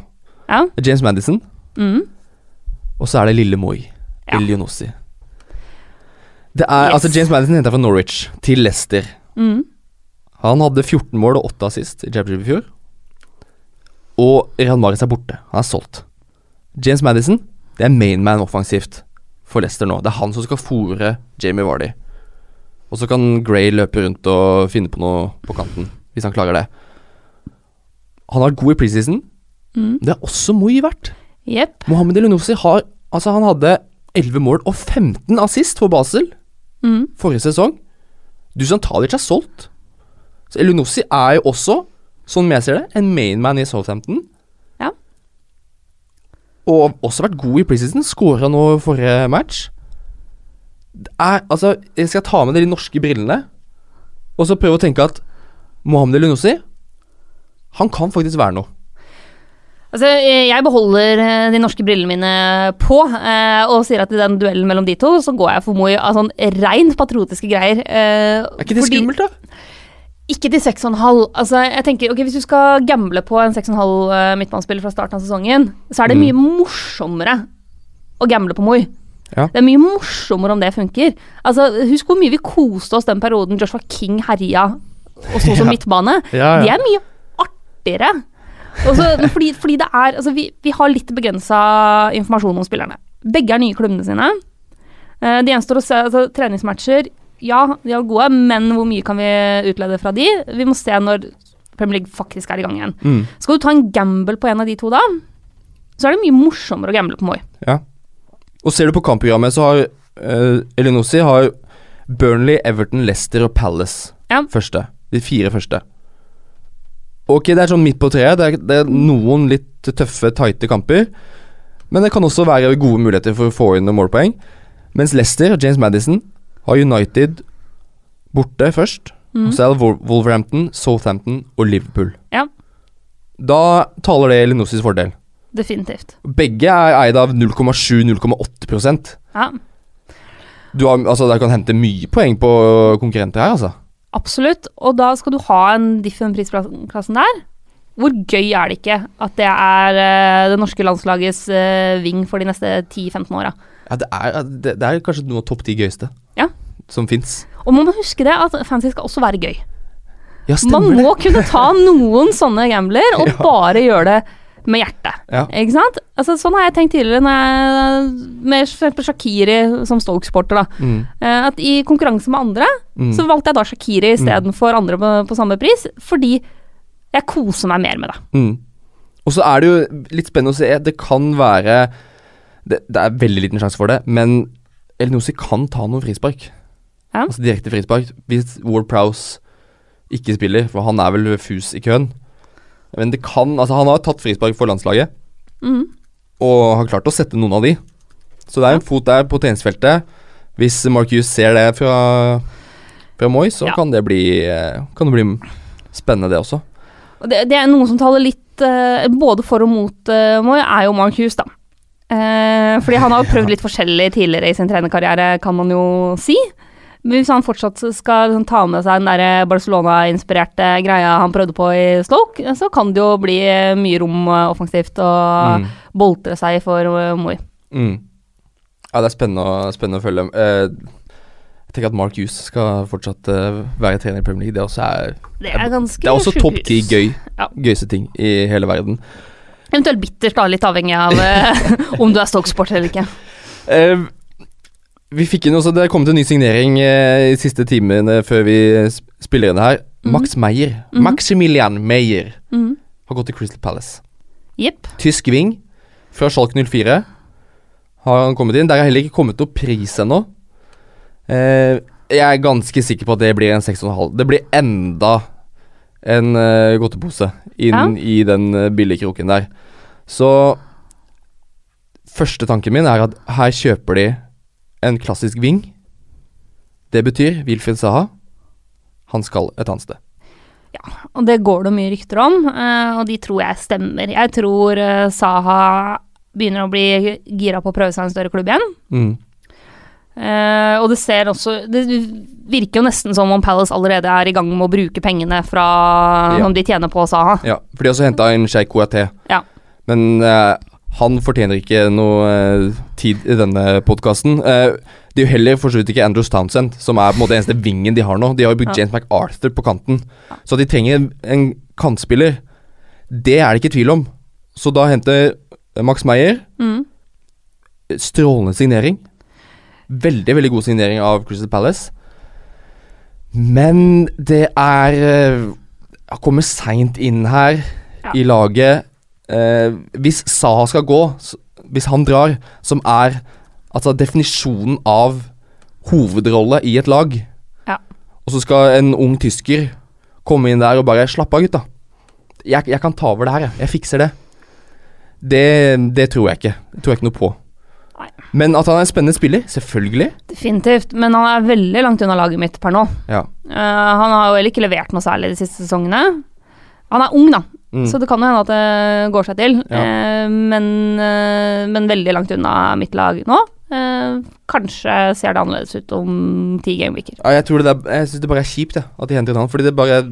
Ja. James Madison, Mm. og så er det lille Moi. Ja. Elionossi. Det er, Yes. altså James Madison henta fra Norwich til Leicester. Mm. Han hadde 14 mål og 8 assist i Championship i fjor. Og Real Maris er borte. Han er solgt. James Madison det er mainman offensivt for Leicester nå. Det er han som skal fòre Jamie Vardy. Og så kan Gray løpe rundt og finne på noe på kanten, hvis han klarer det. Han har vært god i preseason. Mm. Det er også Moi verdt. Yep. Mohammed Elunussi har Altså, han hadde 11 mål og 15 assist for Basel Mm. forrige sesong. Dusan Talic er solgt. Så Elunussi er jo også, sånn jeg ser det, en mainman i Southampton. Og også vært god i preseason. Skåra nå forrige match. Er, altså, jeg skal ta med de norske brillene, og så prøve å tenke at Mohammed Elunussi, han kan faktisk være noe. Altså, jeg beholder eh, de norske brillene mine på, eh, og sier at i den duellen mellom de to, så går jeg for Moi av sånn rent patriotiske greier. eh, Er ikke det fordi- skummelt, da? Ikke til 6,5. Altså, jeg tenker, ok, Hvis du skal gamble på en 6,5 uh, midtbanespiller fra starten av sesongen, så er det Mm. mye morsommere å gamble på Moi. Ja. Det er mye morsommere om det funker. Altså, Husk hvor mye vi koste oss den perioden Joshua King herja og sto som Ja. midtbane. Ja, Det er mye artigere. Også, fordi, fordi det er Altså, vi, vi har litt begrensa informasjon om spillerne. Begge er nye klubbene sine. Eh, det gjenstår å se altså, treningsmatcher. Ja, de er gode, men hvor mye kan vi utlede fra de? Vi må se når Premier League faktisk er i gang igjen. Mm. Skal du ta en gamble på en av de to da, så er det mye morsommere å gamble på Moi. Ja. Og ser du på kampprogrammet, så har uh, Elinossi har Burnley, Everton, Leicester og Palace Ja. første. De fire første. Ok, det er sånn midt på treet. Det er, det er noen litt tøffe, tighte kamper. Men det kan også være gode muligheter for å få inn noen målpoeng. Mens Leicester, og James Madison, har United borte først. Mm. Og så er det Wolverhampton, Southampton og Liverpool. Ja. Da taler det Elinossis fordel. Definitivt. Begge er eid av 0,7-0,8% Ja, Du har, altså, Der kan hente mye poeng på konkurrenter her, altså. absolutt. Og da skal du ha en diff i den prisklassen der. Hvor gøy er det ikke at det er uh, det norske landslagets uh, ving for de neste 10-15 åra? Ja, det er, det, det er kanskje noe av topp ti gøyeste Ja. som fins. Og man må huske det at fancy skal også være gøy. Ja, Man det. må kunne ta noen sånne gambler og Ja. bare gjøre det med hjertet. Ja. Ikke sant? Altså, sånn har jeg tenkt tidligere når jeg, med eksempel Shakiri som Stoke-sporter. Mm, Eh, At I konkurranse med andre mm. så valgte jeg da Shakiri istedenfor andre på, på samme pris, fordi jeg koser meg mer med det. Mm. Og så er det jo litt spennende å se. Det kan være Det, det er veldig liten sjanse for det, men Elinosi kan ta noen frispark. Ja. Altså direkte frispark. Hvis Ward Prowse ikke spiller, for han er vel fus i køen. Men det kan Altså, han har tatt frispark for landslaget. mm. og har klart å sette noen av de. Så det er en fot der på treningsfeltet. Hvis Marcus ser det fra, fra Moi, så Ja. kan, det bli, eh, kan det bli spennende, det også. Det, det er noen som taler litt eh, både for og mot uh, Moi, er jo Mark Hughes, da. Eh, fordi han har jo prøvd litt forskjellig tidligere i sin trenerkarriere, kan man jo si. Men hvis han fortsatt skal liksom, ta med seg den der Barcelona-inspirerte greia han prøvde på i Stoke, så kan det jo bli mye rom eh, offensivt og Mm. boltre seg for eh, Moi. Mm. Ja, det er spennende å, spennende å følge. Eh, tenker at Mark Hughes skal fortsatt eh, være trener i Premier League. Det også er, Det er det er også topp ti gøy, Ja. gøyeste ting i hele verden. Eventuelt bittert, da, litt avhengig av eh, om du er Stoke-sport eller ikke. Uh, vi fikk inn også Det er kommet en ny signering uh, i siste timene før vi spiller inn her. Mhm. Max Meyer. Mhm. Maximilian Meyer Mhm. har gått til Crystal Palace. Yep. Tysk ving fra Schalke 04 har han kommet inn. Der har heller ikke kommet noe pris ennå. Uh, jeg er ganske sikker på at det blir en 6,5. Det blir enda en uh, godtepose inn i den uh, billigkroken der. Så første tanken min er at her kjøper de en klassisk ving. Det betyr Wilfred Saha. Han skal et annet sted. Ja, Og det går det mye rykter om, eh, og de tror jeg stemmer. Jeg tror eh, Saha begynner å bli gira på å prøve seg i en større klubb igjen. Mm. Uh, og det ser også Det virker jo nesten som om Palace allerede er i gang med å bruke pengene fra Ja. som de tjener på Saha. Ja, for de har også henta inn Sheikh Kouyaté. Ja. Men uh, han fortjener ikke noe uh, tid i denne podkasten. det er jo heller for så vidt ikke Andrews Townsend, som er på en måte eneste vingen de har nå. De har jo brukt Ja. James McArthur på kanten, så de trenger en, kantspiller. Det er det ikke tvil om. Så da henter Max Meyer Mm. Strålende signering. Veldig, veldig god signering av Crystal Palace. Men det er Jeg Han kommer seint inn her Ja. i laget. Eh, hvis Saha skal gå, hvis han drar, som er altså definisjonen av hovedrolle i et lag, Ja. og så skal en ung tysker komme inn der og bare Slapp av, gutta. Jeg, jeg kan ta over det her, jeg. Jeg fikser det. Det, det tror jeg ikke. Det tror jeg ikke noe på. Nei. Men at han er en spennende spiller, selvfølgelig. Definitivt, men han er veldig langt unna laget mitt per nå. Ja. Uh, han har jo heller ikke levert noe særlig de siste sesongene. Han er ung, da, Mm. så det kan jo hende at det går seg til. Ja. Eh, men, eh, men veldig langt unna mitt lag nå. Eh, kanskje ser det annerledes ut om ti gameweeker. Ja, jeg tror det jeg synes det bare er kjipt, jeg, at de henter inn han. Fordi det bare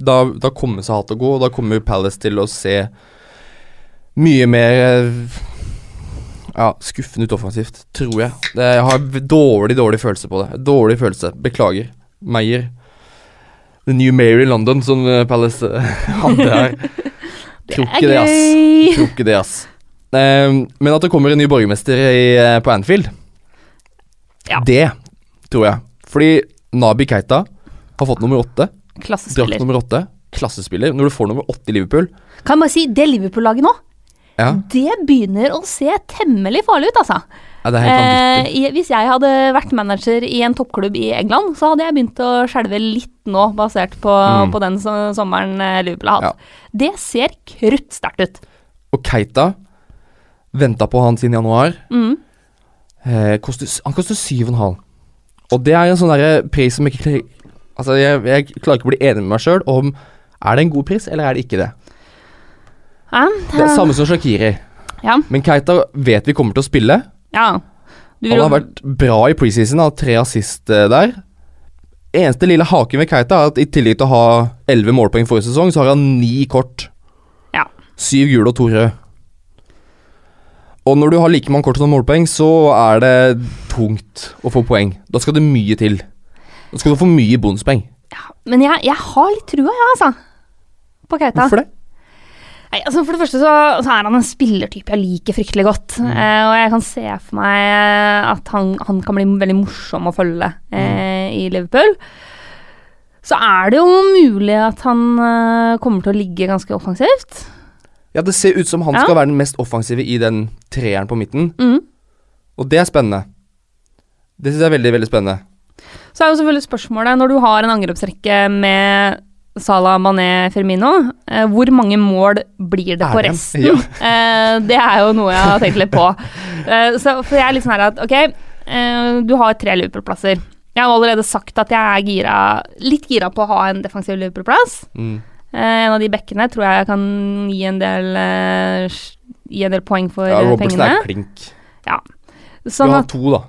Da, da kommer seg hat å gå, og da kommer Palace til å se mye mer eh, Ja, skuffende ut offensivt, tror jeg. Det, jeg har dårlig, dårlig følelse på det. Dårlig følelse. Beklager. Meyer. The new mayor i London, som eh, Palace eh, hadde her. Tror ikke det, ass. Tror ikke det, ass. Um, men at det kommer en ny borgermester i, eh, på Anfield, Ja. det tror jeg. Fordi Nabi Keita har fått nummer åtte. Drakt Klassespiller. nummer åtte. Klassespiller. Når du får nummer åtte i Liverpool Kan jeg bare si, det Liverpool-laget nå, Ja, det begynner å se temmelig farlig ut, altså. Ja det. Eh, hvis jeg hadde vært manager i en toppklubb i England, så hadde jeg begynt å skjelve litt nå, basert på, Mm. på den so sommeren eh, Liverpool har hatt. Det ser kruttsterkt ut. Og Keita venta på han siden januar. Mm. Eh, koster, han koster syv og det er en sånn derre pris som ikke Altså, jeg, jeg klarer ikke å bli enig med meg sjøl om Er det en god pris, eller er det ikke det? Ja, Det er samme som Shakiri. Ja. Men Keita vet vi kommer til å spille. Ja. Han har vært bra i preseason, har tre assist eh, der. Eneste lille haken ved Keita er at i tillegg til å ha elleve målpoeng forrige sesong, så har han ni kort. Ja. Syv gule og to røde. Og når du har like mange kort som målpoeng, så er det tungt å få poeng. Da skal det mye til. Da skal du få mye bonuspoeng. ja. Men jeg, jeg har litt trua, jeg, altså. På Keita. Hvorfor det? Nei, altså For det første så, så er han en spillertype jeg liker fryktelig godt. Mm. Eh, og jeg kan se for meg eh, at han, han kan bli veldig morsom å følge eh, i Liverpool. Så er det jo mulig at han eh, kommer til å ligge ganske offensivt. Ja, det ser ut som han Ja. skal være den mest offensive i den treeren på midten, Mm. og det er spennende. Det syns jeg er veldig, veldig spennende. Så er jo selvfølgelig spørsmålet, når du har en angrepsrekke med Salah, Mané, Firmino, eh, hvor mange mål blir det på resten? Ja. Eh, det er jo noe jeg har tenkt litt på. Eh, så, for jeg er litt sånn her at ok, eh, du har tre Liverpool-plasser. Jeg har allerede sagt at jeg er gira, litt gira på å ha en defensiv Liverpool-plass. Mm. Eh, en av de bekkene tror jeg kan gi en del, eh, gi en del poeng for Ja, eh, Robertson pengene. er klink. Ja. Sånn har at, to, da.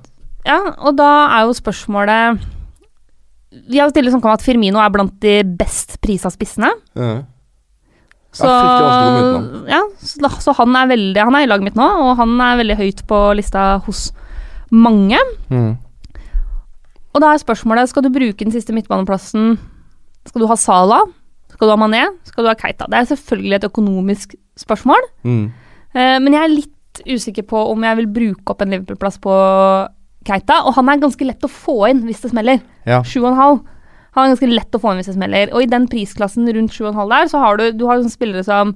ja, og da er jo spørsmålet Vi har jo om at Firmino er blant de best prisa spissene. Ja. Så, ja, så, så han er veldig Han er i laget mitt nå, og han er veldig høyt på lista hos mange. Mm. Og da er spørsmålet skal du bruke den siste midtbaneplassen Skal du ha Sala? Skal du ha Mané? Skal du ha Keita? Det er selvfølgelig et økonomisk spørsmål, Mm. eh, men jeg er litt usikker på om jeg vil bruke opp en Liverpool-plass på Keita. Og han er ganske lett å få inn hvis det smeller. Ja. 7,5. Han er ganske lett å få inn hvis det smeller. Og i den prisklassen rundt 7,5 der, så har du, du har spillere som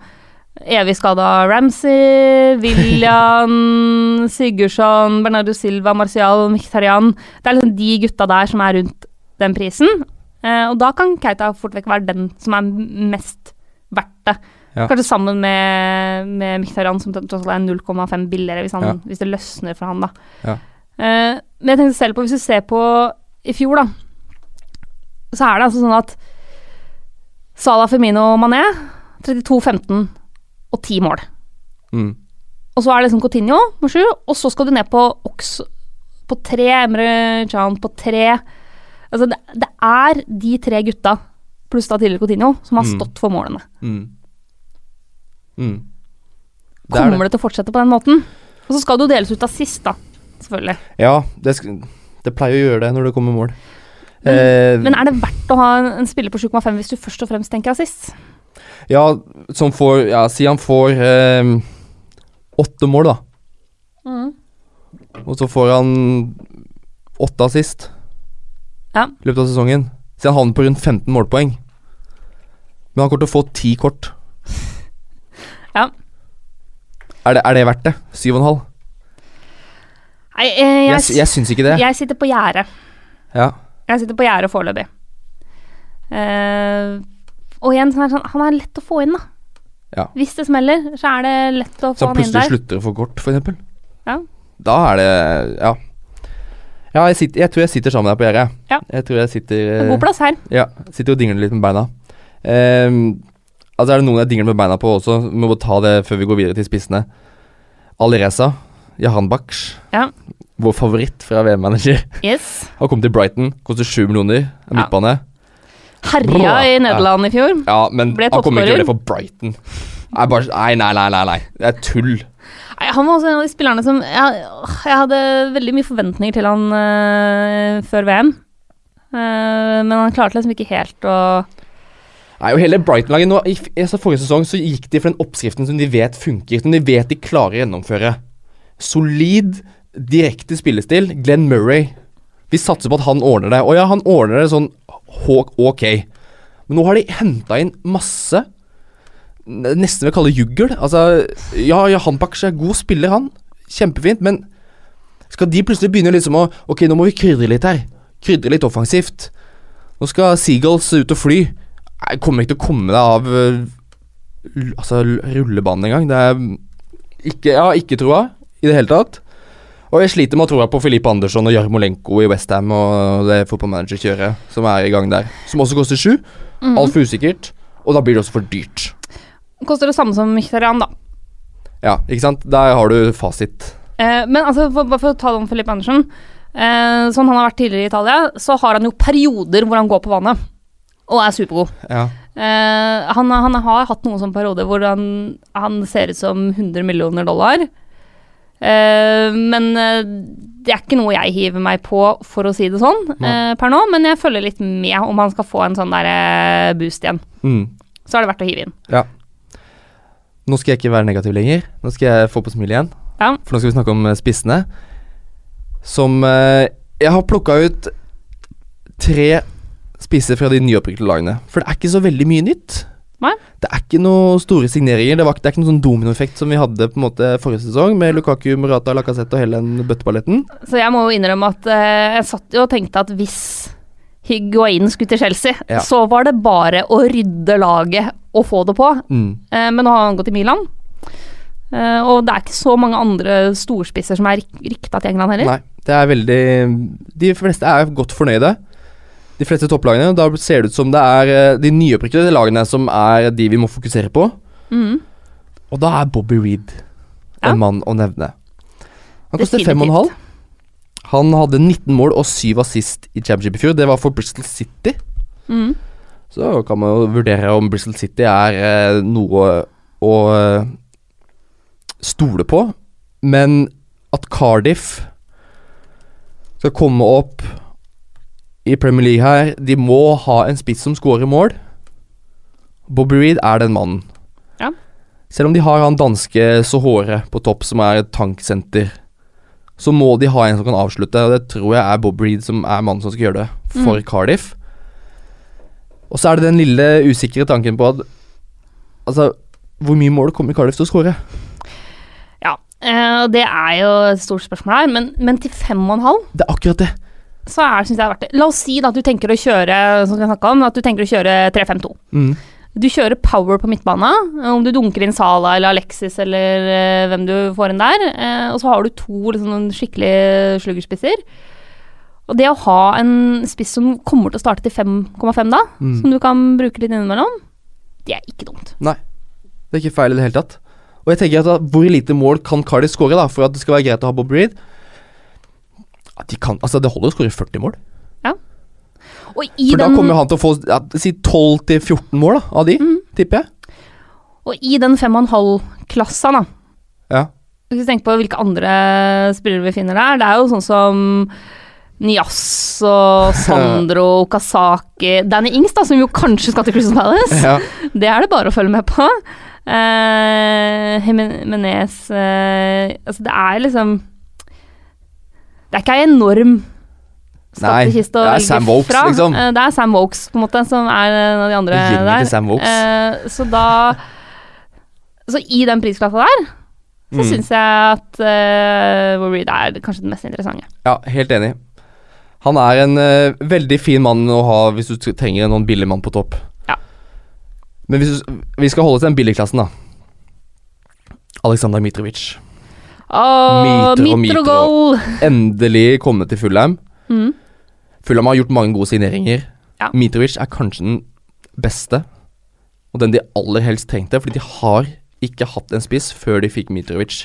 evig skada Ramsey, William, Sigurdsson, Bernardo Silva, Marcial, Mkhitaryan. Det er liksom de gutta der som er rundt den prisen. Eh, og da kan Keita fort vekk være den som er mest verdt det. Ja. Kanskje sammen med, med Mkhitaryan, som tross alt er 0,5 billigere hvis, han, Ja. hvis det løsner for han, da. Ja. Eh, men jeg tenkte selv på, hvis du ser på i fjor, da, så er det altså sånn at Salah, Firmino og Mané 32, 15 og 10 mål. Mm. Og så er det liksom Coutinho med 7, og så skal du ned på Ox på tre, Emre Chan på 3. Altså, det, det er de tre gutta, pluss da tidligere Coutinho, som har Mm. stått for målene. Mm. Mm. Det er Kommer det til å fortsette på den måten? Og så skal det jo deles ut av sist, da. Selvfølgelig. Ja, det, det pleier å gjøre det når det kommer mål. Men- Eh, Men er det verdt å ha en, en spiller på 7,5 hvis du først og fremst tenker assist? ja, som får Ja, si han får eh, åtte mål, da. Og så får han åtte assist Ja. i løpet av sesongen. Så han havner på rundt 15 målpoeng. Men han kommer til å få ti kort. Ja. Er det, er det verdt det? Syv og en halv? Nei, eh, Jeg, jeg, jeg syns ikke det. jeg sitter på gjerdet. Ja. Jeg sitter på gjerdet foreløpig. Uh, og igjen, sånn er sånn, han er lett å få inn, da. Ja. Hvis det smeller, så er det lett å få han han inn plutselig slutter å få kort, eksempel. Ja. Da er det Ja. Ja, jeg, sitter, jeg tror jeg sitter sammen der på gjerdet. Ja. Jeg tror jeg sitter er eh, god plass her. Ja, sitter og dingler litt med beina. Ehm, altså er det noen jeg dingler med beina på også, vi må ta det før vi går videre til spissene. Alireza, Jahan Baksh, Ja. vår favoritt fra VM-manager, Yes. har kommet til Brighton, koster sju millioner, er Ja. midtbane. Herja i Nederland i fjor. Ja, men han kommer ikke til å gjøre det for Brighton. Bare, nei, nei, nei, nei, nei, det er tull. Nei, Han var også en av de spillerne som Jeg, jeg hadde veldig mye forventninger til han øh, før VM. Uh, men han klarte liksom ikke helt å Nei, og hele Brighton-laget nå, i, i, altså Forrige sesong så gikk de for den oppskriften som de vet funker, som de vet de klarer å gjennomføre. Solid, direkte spillestil. Glenn Murray. Vi satser på at han ordner det. Og ja, han ordner det sånn ok. Men nå har de henta inn masse Nesten vil kalle det juggel. Altså, ja, ja, han Baksh er god spiller, han. Kjempefint. Men skal de plutselig begynne liksom å Ok, nå må vi krydre litt her. Krydre litt offensivt. Nå skal Seagulls ut og fly. Jeg kommer ikke til å komme deg av øh, Altså rullebanen engang. Det er ikke Jeg har ikke troa i det hele tatt. Og jeg sliter med å troa på Filip Andersson og Jarmolenko i Westham og det fotballmanager-kjøret som er i gang der. Som også koster sju. mm. Altfor usikkert. Og da blir det også for dyrt. Koster det samme som Mkhitaryan, da. Ja, ikke sant? Der har du fasit. Eh, men altså, for, bare for å ta det om Filip Andersen. Eh, sånn han har vært tidligere i Italia, så har han jo perioder hvor han går på vannet. Og er supergod. Ja. Eh, han, han har hatt noen sånne perioder hvor han, han ser ut som 100 millioner dollar. Eh, men eh, det er ikke noe jeg hiver meg på, for å si det sånn, eh, per nå. Men jeg følger litt med om han skal få en sånn der boost igjen. Mm. Så er det verdt å hive inn. Nå skal jeg ikke være negativ lenger. Nå skal jeg få på smilet igjen. Ja. For nå skal vi snakke om spissene. Som Jeg har plukka ut tre spisser fra de nyopprykkede lagene. For det er ikke så veldig mye nytt. Nei. Det er ikke noen store signeringer. Det, var, det er ikke noen sånn dominoeffekt som vi hadde på en måte forrige sesong, med Lukaku, Murata, Lacassette og hele den bøtteballetten. Så jeg må jo innrømme at eh, jeg satt jo og tenkte at hvis Higuain skulle til Chelsea, Ja. så var det bare å rydde laget og få det på. Mm. Eh, men nå har han gått i Milan. Eh, og det er ikke så mange andre storspisser som er rikta til England heller. Nei, det er veldig De fleste er godt fornøyde. De fleste topplagene. Da ser det ut som det er eh, de nyopprykkede lagene som er de vi må fokusere på. Mm. Og da er Bobby Reed Ja. en mann å nevne. Han koster fem og en halv. Han hadde 19 mål og 7 assist i Championship i fjor. Det var for Bristol City. Mm. Så kan man jo vurdere om Bristol City er eh, noe å eh, stole på. Men at Cardiff skal komme opp i Premier League her De må ha en spiss som scorer mål. Bobby Reed er den mannen. Ja. Selv om de har han danske Sohore på topp, som er et tanksenter, så må de ha en som kan avslutte, og det tror jeg er Bobby Reed som er mannen som skal gjøre det for Mm. Cardiff. Og så er det den lille usikre tanken på at Altså, hvor mye mål kommer Cardiff til å skåre? Ja, eh, og det er jo et stort spørsmål her, men, men til fem og en halv Det er akkurat det. Så er synes jeg det er verdt det. La oss si da at du tenker å kjøre som vi om, at du tenker å kjøre 3-5-2. Mm. Du kjører power på midtbana, om du dunker inn Sala eller Alexis eller eh, hvem du får inn der, eh, og så har du to liksom, skikkelig sluggerspisser. Og det å ha en spiss som kommer til å starte til 5,5 da, Mm. som du kan bruke litt innimellom, det er ikke dumt. Det er ikke feil i det hele tatt. Og jeg tenker at da, Hvor lite mål kan Cardi skåre da for at det skal være greit å ha Bob Reed? Ja, de kan, altså Det holder å skåre 40 mål. I For da den, kommer han til å få ja, si 12-14 mål da, av de, mm. tipper jeg. og i den fem og en halv-klassa, da Ja. Hvis vi tenker på hvilke andre spillere vi finner der, det er jo sånn som Nias og Sandro Okasaki Danny Ings, da, som jo kanskje skal til Crystal Palace. ja. Det er det bare å følge med på. Uh, Jimenez uh, Altså, det er liksom Det er ikke ei enorm skattkiste å velge Sam Vokes, fra. liksom. Eh, det er Sam Vokes, på en måte, som er en av de andre der. Eh, så da Så i den prisklassa der, så Mm. syns jeg at uh, Reed er kanskje den mest interessante. ja, helt enig. Han er en uh, veldig fin mann å ha hvis du trenger noen billig mann på topp. Ja. Men du, vi skal holde oss til den billigklassen, da. Aleksandr Mitrovic. Åh, Myter og Mitro goal! Endelig kommet til Fulham. Mm. Fulham har gjort mange gode signeringer. Ja. Mitrovic er kanskje den beste, og den de aller helst trengte, fordi de har ikke hatt en spiss før de fikk Mitrovic.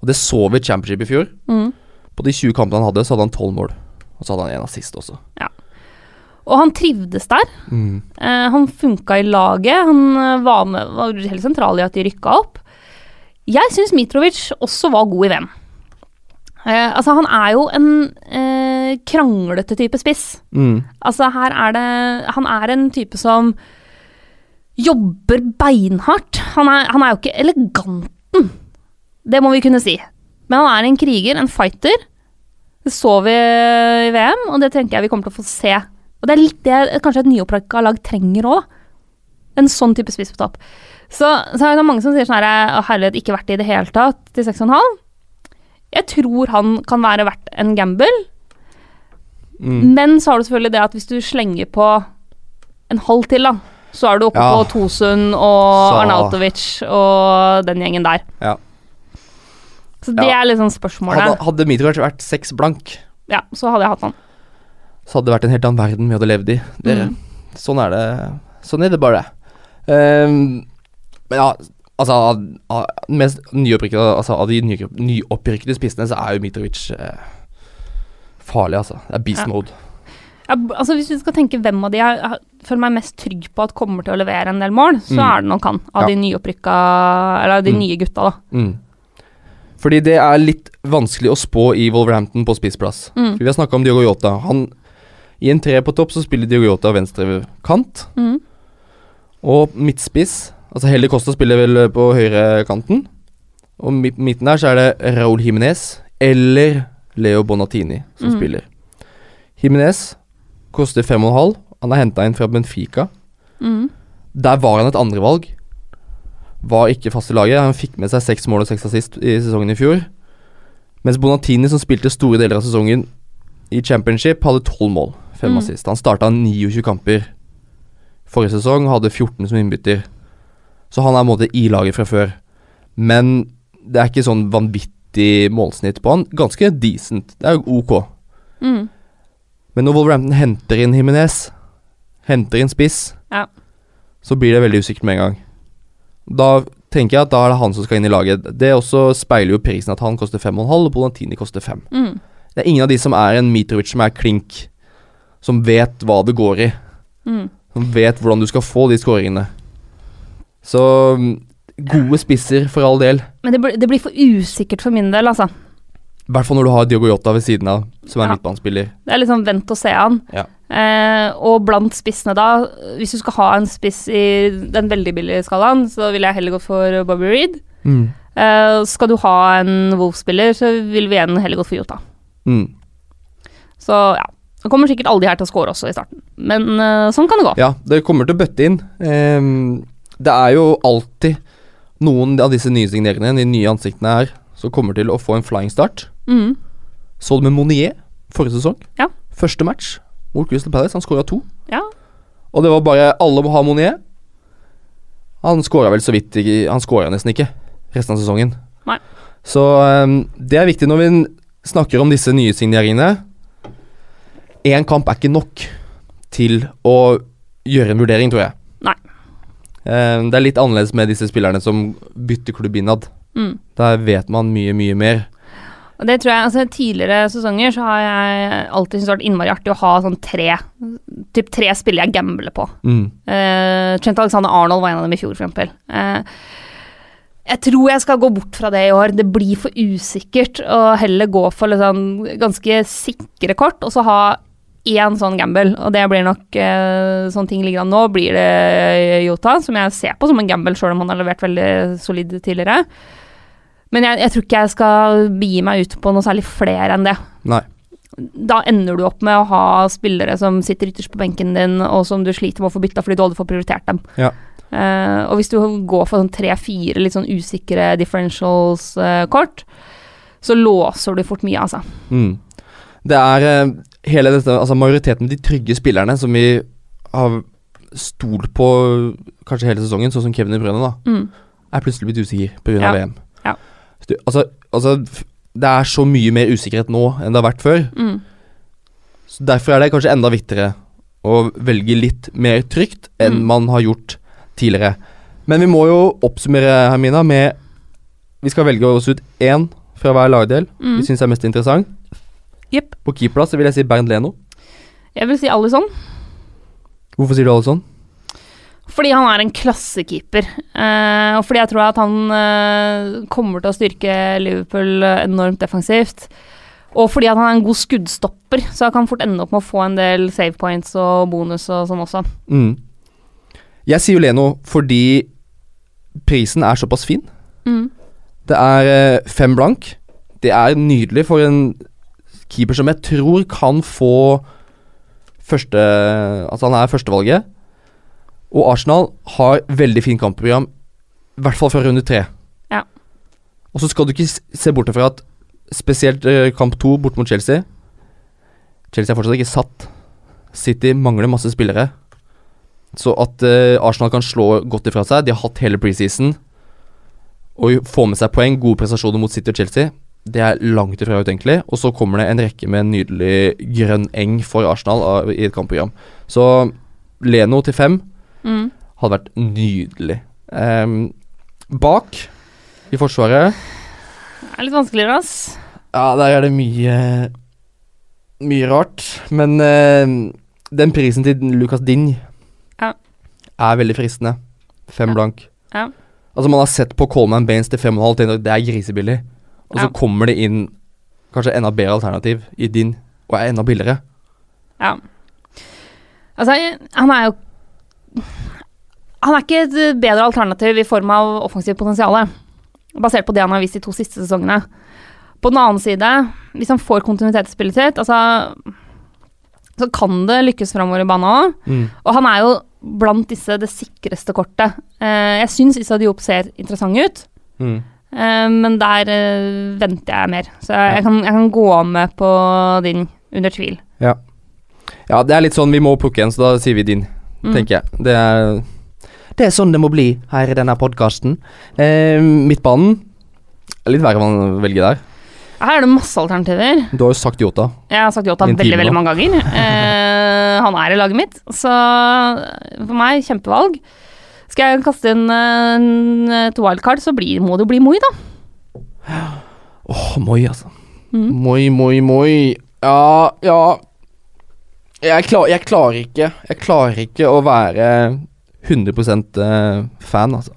Og det så vi i Championship i fjor. Mm. På de 20 kampene han hadde, så hadde han 12 mål. Og så hadde han en assist også. Og han trivdes der. Mm. Eh, han funka i laget. Han eh, var, med, var helt sentral i at de rykka opp. Jeg syns Mitrovic også var god i VM. Eh, altså, han er jo en eh, kranglete type spiss. Mm. Altså, her er det Han er en type som jobber beinhardt. Han er, han er jo ikke eleganten, det må vi kunne si. Men han er en kriger, en fighter. Det så vi i VM, og det tenker jeg vi kommer til å få se. Og det er litt det kanskje et nyopprykka lag trenger òg. En sånn type spiss på topp. Så, så er det mange som sier sånn her Å, herlighet, ikke verdt det i det hele tatt til 6,5. Jeg tror han kan være verdt en gamble. Mm. Men så har du selvfølgelig det at hvis du slenger på en halv til, da, så er du oppe Ja. på Tosun og Så- Arnautovic og den gjengen der. Ja. Så det Ja. er liksom spørsmålet. Hadde, hadde Mitrovic vært seks blank, Ja, så hadde jeg hatt han. så hadde det vært en helt annen verden vi hadde levd i. Det, Mm. Sånn er det. Sånn er det bare. Ehm, men ja, altså av, av, mest altså, av de ny, nyopprykkede spissene, så er jo Mitrovic eh, farlig, altså. Det er beast mode. Ja, Ja, altså Hvis du skal tenke hvem av de jeg føler meg mest trygg på at kommer til å levere en del mål, så Mm. er det nok han. Av de nyopprykka Eller av de Mm. nye gutta, da. Mm. Fordi det er litt vanskelig å spå i Wolverhampton på spissplass. Mm. Vi har snakka om Diogo Jota. Han, I en tre på topp så spiller Diogo Jota venstre kant. Mm. Og midtspiss Altså Heldig Costa spiller vel på høyrekanten. Og mi- midten der så er det Raúl Jiminez eller Leo Bonatini som Mm. spiller. Jiminez koster fem og en halv. Han er henta inn fra Benfica. Mm. Der var han et andrevalg. Var ikke fast i laget. Han fikk med seg seks mål og seks assist i sesongen i fjor. Mens Bonatini, som spilte store deler av sesongen i championship, hadde tolv mål. Fem Mm. assist. Han starta 29 kamper forrige sesong, hadde 14 som innbytter. Så han er på en måte i laget fra før. Men det er ikke sånn vanvittig målsnitt på han. Ganske decent. Det er jo ok. Mm. Men når Wolverhampton henter inn Jimenez, henter inn spiss, Ja. så blir det veldig usikkert med en gang. Da tenker jeg at da er det han som skal inn i laget. Det også speiler jo prisen at han koster 5,5 og Polantini koster 5. Mm. Det er ingen av de som er en Mitrovic som er klink, som vet hva det går i. Mm. Som vet hvordan du skal få de skåringene. Så mm, gode spisser for all del. Men det, blir- det blir for usikkert for min del, altså. I hvert fall når du har Diogo Jota ved siden av, som er Ja. midtbanespiller. Det er liksom vent og se an. Ja. Eh, og blant spissene da, hvis du skal ha en spiss i den veldig billige skalaen, så ville jeg heller gått for Bobby Reed. Mm. Eh, skal du ha en Wolf-spiller, så vil vi igjen heller gått for Jota. Mm. Så ja. det kommer sikkert alle de her til å score også i starten. Men eh, sånn kan det gå. Ja, det kommer til å bøtte inn. Ehm, det er jo alltid noen av disse nye signeringene, de nye ansiktene her, som kommer til å få en flying start. Mm. Så det med Monier forrige sesong. Ja. Første match mot Crystal Palace. Han skåra to. Ja. Og det var bare Alle må ha Monier. Han skåra vel så vidt Han skåra nesten ikke resten av sesongen. Nei. Så um, det er viktig når vi snakker om disse nye signeringene. Én kamp er ikke nok til å gjøre en vurdering, tror jeg. Ehm, det er litt annerledes med disse spillerne som bytter klubb innad. Mm. Der vet man mye, mye mer. Og det tror jeg, altså Tidligere sesonger så har jeg alltid syntes det har vært innmari artig å ha sånn tre Typ tre spillere jeg gambler på. Mm. Uh, Trent Alexander Arnold var en av dem i fjor, for eksempel. Eh, jeg tror jeg skal gå bort fra det i år. Det blir for usikkert å heller gå for liksom ganske sikre kort, og så ha én sånn gamble. Og det blir nok eh, sånn ting ligger an nå, blir det Yota, som jeg ser på som en gamble, sjøl om han har levert veldig solid tidligere. Men jeg, jeg, tror ikke jeg skal begi meg ut på noe særlig flere enn det. Nei. Da ender du opp med å ha spillere som sitter ytterst på benken din, og som du sliter med å få bytta fordi du aldri får prioritert dem. Ja. Uh, og hvis du går for sånn tre-fire litt sånn usikre differentials-kort, uh, så låser du fort mye, altså. Mm. Det er uh, hele dette, altså majoriteten av de trygge spillerne som vi har stolt på kanskje hele sesongen, sånn som Kevin De Bruyne, da, Mm. er plutselig blitt usikker pga. Ja. VM. Ja. Du, altså, altså, det er så mye mer usikkerhet nå enn det har vært før. Mm. Så Derfor er det kanskje enda viktigere å velge litt mer trygt enn Mm. man har gjort tidligere. Men vi må jo oppsummere, Hermina, med Vi skal velge oss ut én fra hver lagdel Mm. vi syns er mest interessant. Jepp. På keeperplass vil jeg si Bernt Leno. Jeg vil si Alison. Hvorfor sier du alle sånn? Fordi han er en klassekeeper. eh, og fordi jeg tror at han eh, kommer til å styrke Liverpool enormt defensivt. Og fordi han er en god skuddstopper, så han kan fort ende opp med å få en del save points og bonus og sånn også. Mm. Jeg sier jo Leno fordi prisen er såpass fin. Mm. Det er eh, fem blank. Det er nydelig for en keeper som jeg tror kan få første Altså, han er førstevalget. Og Arsenal har veldig fint kampprogram, i hvert fall fra runde tre. Ja. Og så skal du ikke se bort fra at spesielt eh, kamp to bort mot Chelsea Chelsea er fortsatt ikke satt. City mangler masse spillere. Så at uh, Arsenal kan slå godt ifra seg De har hatt hele preseason og få med seg poeng, gode prestasjoner mot City og Chelsea, det er langt ifra utenkelig. Og så kommer det en rekke med en nydelig grønn eng for Arsenal i et kampprogram. Så Leno til fem Mm. hadde vært nydelig. Um, bak i Forsvaret Det er litt vanskeligere, ass. Ja, der er det mye Mye rart. Men uh, den prisen til Lucas Ding Ja. er veldig fristende. Fem Ja. blank. Ja. Altså Man har sett på Coleman Baines til 5,5, tenker det er grisebillig. Og så Ja. kommer det inn kanskje enda bedre alternativ i din, og er enda billigere. Ja. Altså, han er jo Han er ikke et bedre alternativ i form av offensivt potensial, basert på det han har vist de to siste sesongene. På den annen side, hvis han får kontinuitet i spillet sitt, altså så kan det lykkes framover i banen òg. Og han er jo blant disse det sikreste kortet. Eh, jeg syns Issa Diop ser interessant ut, Mm. Eh, men der eh, venter jeg mer. Så jeg, kan, jeg kan gå med på din, under tvil. Ja, det er litt sånn vi må plukke en, så da sier vi din, Mm. tenker jeg. Det er Det er sånn det må bli her i denne podkasten. Eh, midtbanen Litt verre man velger der. Her er det masse alternativer. Du har jo sagt Yota. Jeg har sagt Yota veldig veldig mange ganger. Eh, han er i laget mitt, så for meg kjempevalg. Skal jeg kaste eh, en- et wildcard, så blir, må det jo bli Moi, da. Åh, Moi, altså. Mm. Moi, moi, moi. Ja, ja jeg, klar, jeg klarer ikke Jeg klarer ikke å være 100 eh, fan, altså.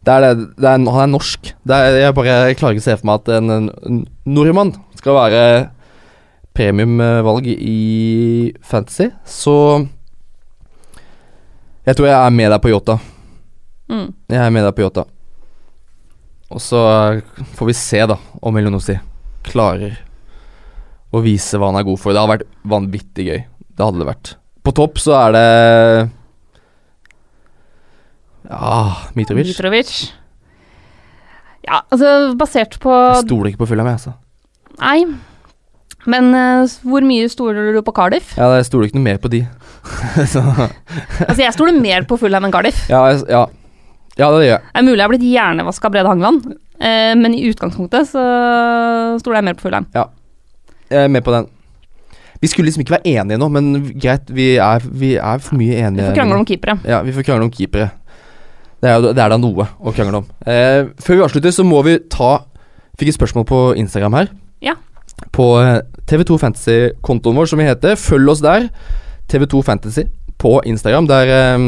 Det er det, det er, han er norsk. Er, jeg bare jeg klarer ikke å se for meg at en, en, en nordmann skal være premiumvalg i Fantasy, så Jeg tror jeg er med deg på Yota. Mm. Jeg er med deg på Yota. Og så får vi se, da, om Elionossi klarer å vise hva han er god for. Det har vært vanvittig gøy. Det hadde det vært. På topp så er det Ja, Mitrovic. Mitrovic. Ja, altså basert på Jeg stoler ikke på Fulham, jeg, altså. Nei. Men uh, hvor mye stoler du på Cardiff? Ja, jeg stoler ikke noe mer på de. så, Altså, jeg stoler mer på Fulham enn Cardiff. ja, jeg, ja. ja, det gjør jeg. Det er mulig jeg har blitt hjernevaska av Brede Hangeland, eh, men i utgangspunktet så stoler jeg mer på Fulham. Jeg er med på den. Vi skulle liksom ikke være enige nå, men greit, vi er, vi er for mye Vi enige. får krangle om keepere. Ja, vi får krangle om keepere. Det er, det er da noe å krangle om. Eh, før vi avslutter, så må vi ta fikk et spørsmål på Instagram her. Ja. På eh, TV2 Fantasy-kontoen vår, som vi heter. Følg oss der. TV2 Fantasy på Instagram. Der eh,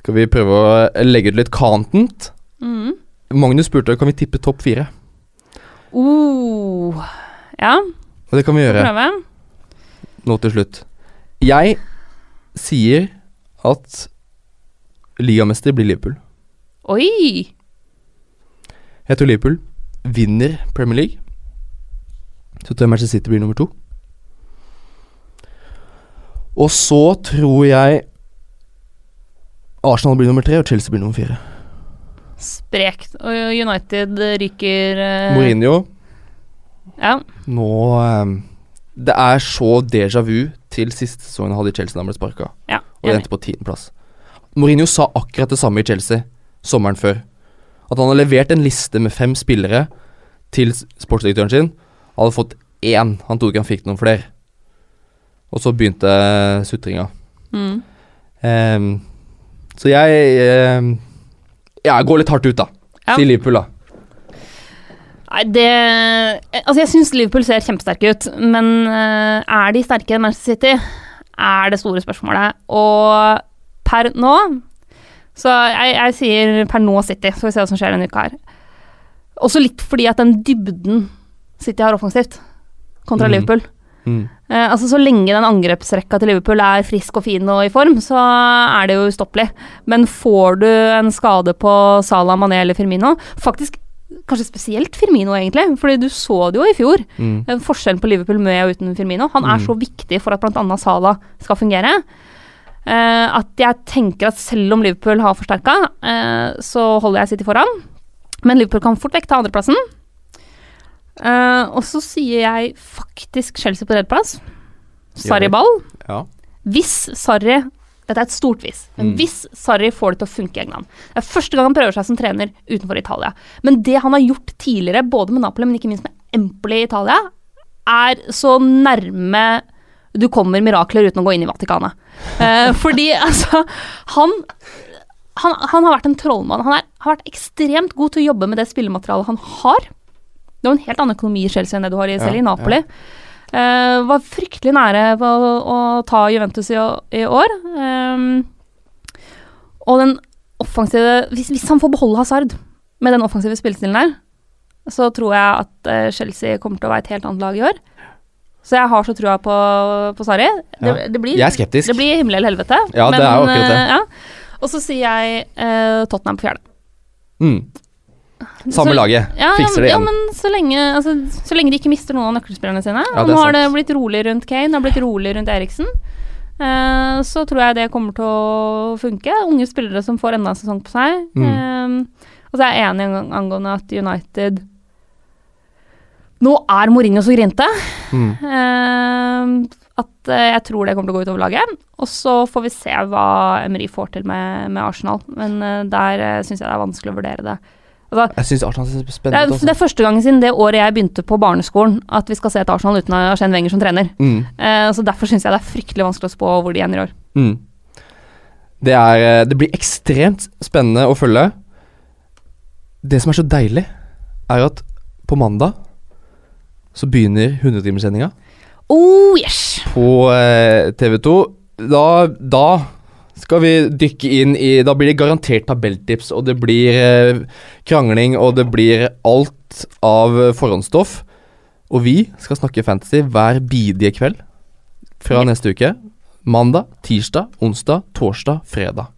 skal vi prøve å legge ut litt content. Mm. Magnus spurte kan vi tippe topp fire. Uh. Ja, Og det kan vi gjøre prøve. nå til slutt. Jeg sier at ligamester blir Liverpool. Oi! Jeg tror Liverpool vinner Premier League. Så tror jeg Manchester City blir nummer to. Og så tror jeg Arsenal blir nummer tre, og Chelsea blir nummer fire. Sprekt. Og United ryker eh, Mourinho Ja. Nå eh, Det er så déjà vu til siste sesongen han hadde i Chelsea da han ble sparka, ja og det endte på tiendeplass. Mourinho sa akkurat det samme i Chelsea sommeren før. At han hadde levert en liste med fem spillere til sportsdirektøren sin. Han hadde fått én. Han trodde ikke han fikk noen flere. Og så begynte sutringa. Mm. Um, så jeg um, Ja, jeg går litt hardt ut, da. Ja. Til Liverpool, da. Nei, det Altså, jeg syns Liverpool ser kjempesterke ut, men uh, er de sterke enn Manchester City? Er det store spørsmålet. Og per nå Så jeg, jeg sier per nå City, så får vi se hva som skjer denne uka her. Også litt fordi at den dybden City har offensivt, kontra mm. Liverpool Mm. Eh, altså Så lenge den angrepsrekka til Liverpool er frisk og fin og i form, så er det jo ustoppelig. Men får du en skade på Salah, Mané eller Firmino Faktisk kanskje spesielt Firmino, egentlig, fordi du så det jo i fjor. Mm. eh, Forskjellen på Liverpool med og uten Firmino. Han er Mm. så viktig for at bl.a. Salah skal fungere. eh, at jeg tenker at selv om Liverpool har forsterka, eh, så holder jeg City foran. Men Liverpool kan fort vekk ta andreplassen. Eh, og så sier jeg faktisk Chelsea på tredjeplass. Sarri ball. Ja. Hvis Sarri Dette er et stort hvis. Men Mm. hvis Sarri får det til å funke i England Det er første gang han prøver seg som trener utenfor Italia. Men det han har gjort tidligere, både med Napoli, men ikke minst med Empoli i Italia, er så nærme du kommer mirakler uten å gå inn i Vatikanet. Eh, fordi altså han, han Han har vært en trollmann. Han er, har vært ekstremt god til å jobbe med det spillematerialet han har. Det var en helt annen økonomi i Chelsea enn det du har i, selv i Napoli. Uh, var fryktelig nære på å, å ta Juventus i, i år. Um, og den offensive hvis, hvis han får beholde Hazard med den offensive spillestilen der, så tror jeg at uh, Chelsea kommer til å være et helt annet lag i år. Så jeg har så trua på, på Sarri. Det, Ja. det, blir, Jeg er skeptisk. det blir himmel eller helvete. Ja, det er jo akkurat det. Uh, ja. Og så sier jeg Tottenham på fjerde. Mm. Samme Så- laget. Ja, Fikser det ja, men så lenge, altså, så lenge de ikke mister noen av nøkkelspillerne sine. Ja, nå har det blitt rolig rundt Kane, det har blitt rolig rundt Eriksen. Uh, så tror jeg det kommer til å funke. Unge spillere som får enda en sesong på seg. Mm. Eh, og så er jeg enig angående at United Nå er Mourinho så grinte Mm. Uh, at jeg tror det kommer til å gå utover laget. Og så får vi se hva Emery får til med, med Arsenal. Men der uh, syns jeg det er vanskelig å vurdere det. Altså, Jeg syns Arsenal ser spennende ut. det det, er første gangen siden det året jeg begynte på barneskolen at vi skal se et Arsenal uten Arsène Wenger som trener. Mm. Eh, så Derfor syns jeg det er fryktelig vanskelig å spå hvor de ender i år. Mm. Det, er, eh, det blir ekstremt spennende å følge. Det som er så deilig, er at på mandag så begynner 100-timerssendinga Oh yes! på eh, TV2. Da, da skal vi dykke inn i Da blir det garantert tabelltips, og det blir eh, krangling, og det blir alt av forhåndsstoff. Og vi skal snakke fantasy hver bidige kveld fra neste uke. Mandag, tirsdag, onsdag, torsdag, fredag.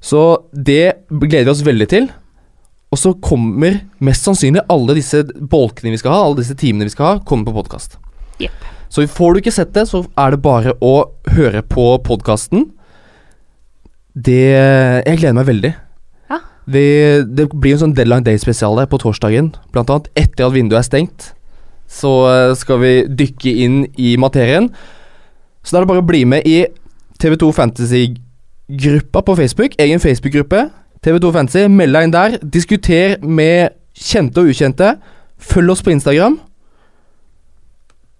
Så det gleder vi oss veldig til. Og så kommer mest sannsynlig alle disse bolkene vi skal ha, alle disse timene vi skal ha, kommer på podkast. Yep. Så får du ikke sett det, så er det bare å høre på podkasten. Det Jeg gleder meg veldig. Ja. Vi, det blir en sånn Deadline Day-spesial på torsdagen. Blant annet etter at vinduet er stengt. Så eh, skal vi dykke inn i materien. Så da er det bare å bli med i TV2 Fantasy-gruppa på Facebook. Egen Facebook-gruppe. TV2 Fantasy. Meld deg inn der. Diskuter med kjente og ukjente. Følg oss på Instagram.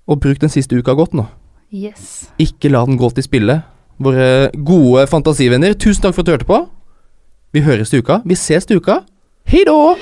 Og bruk den siste uka godt nå. Yes. Ikke la den gå til spille. Våre gode fantasivenner, tusen takk for at du hørte på. Vi høres til uka. Vi ses til uka. Hei då!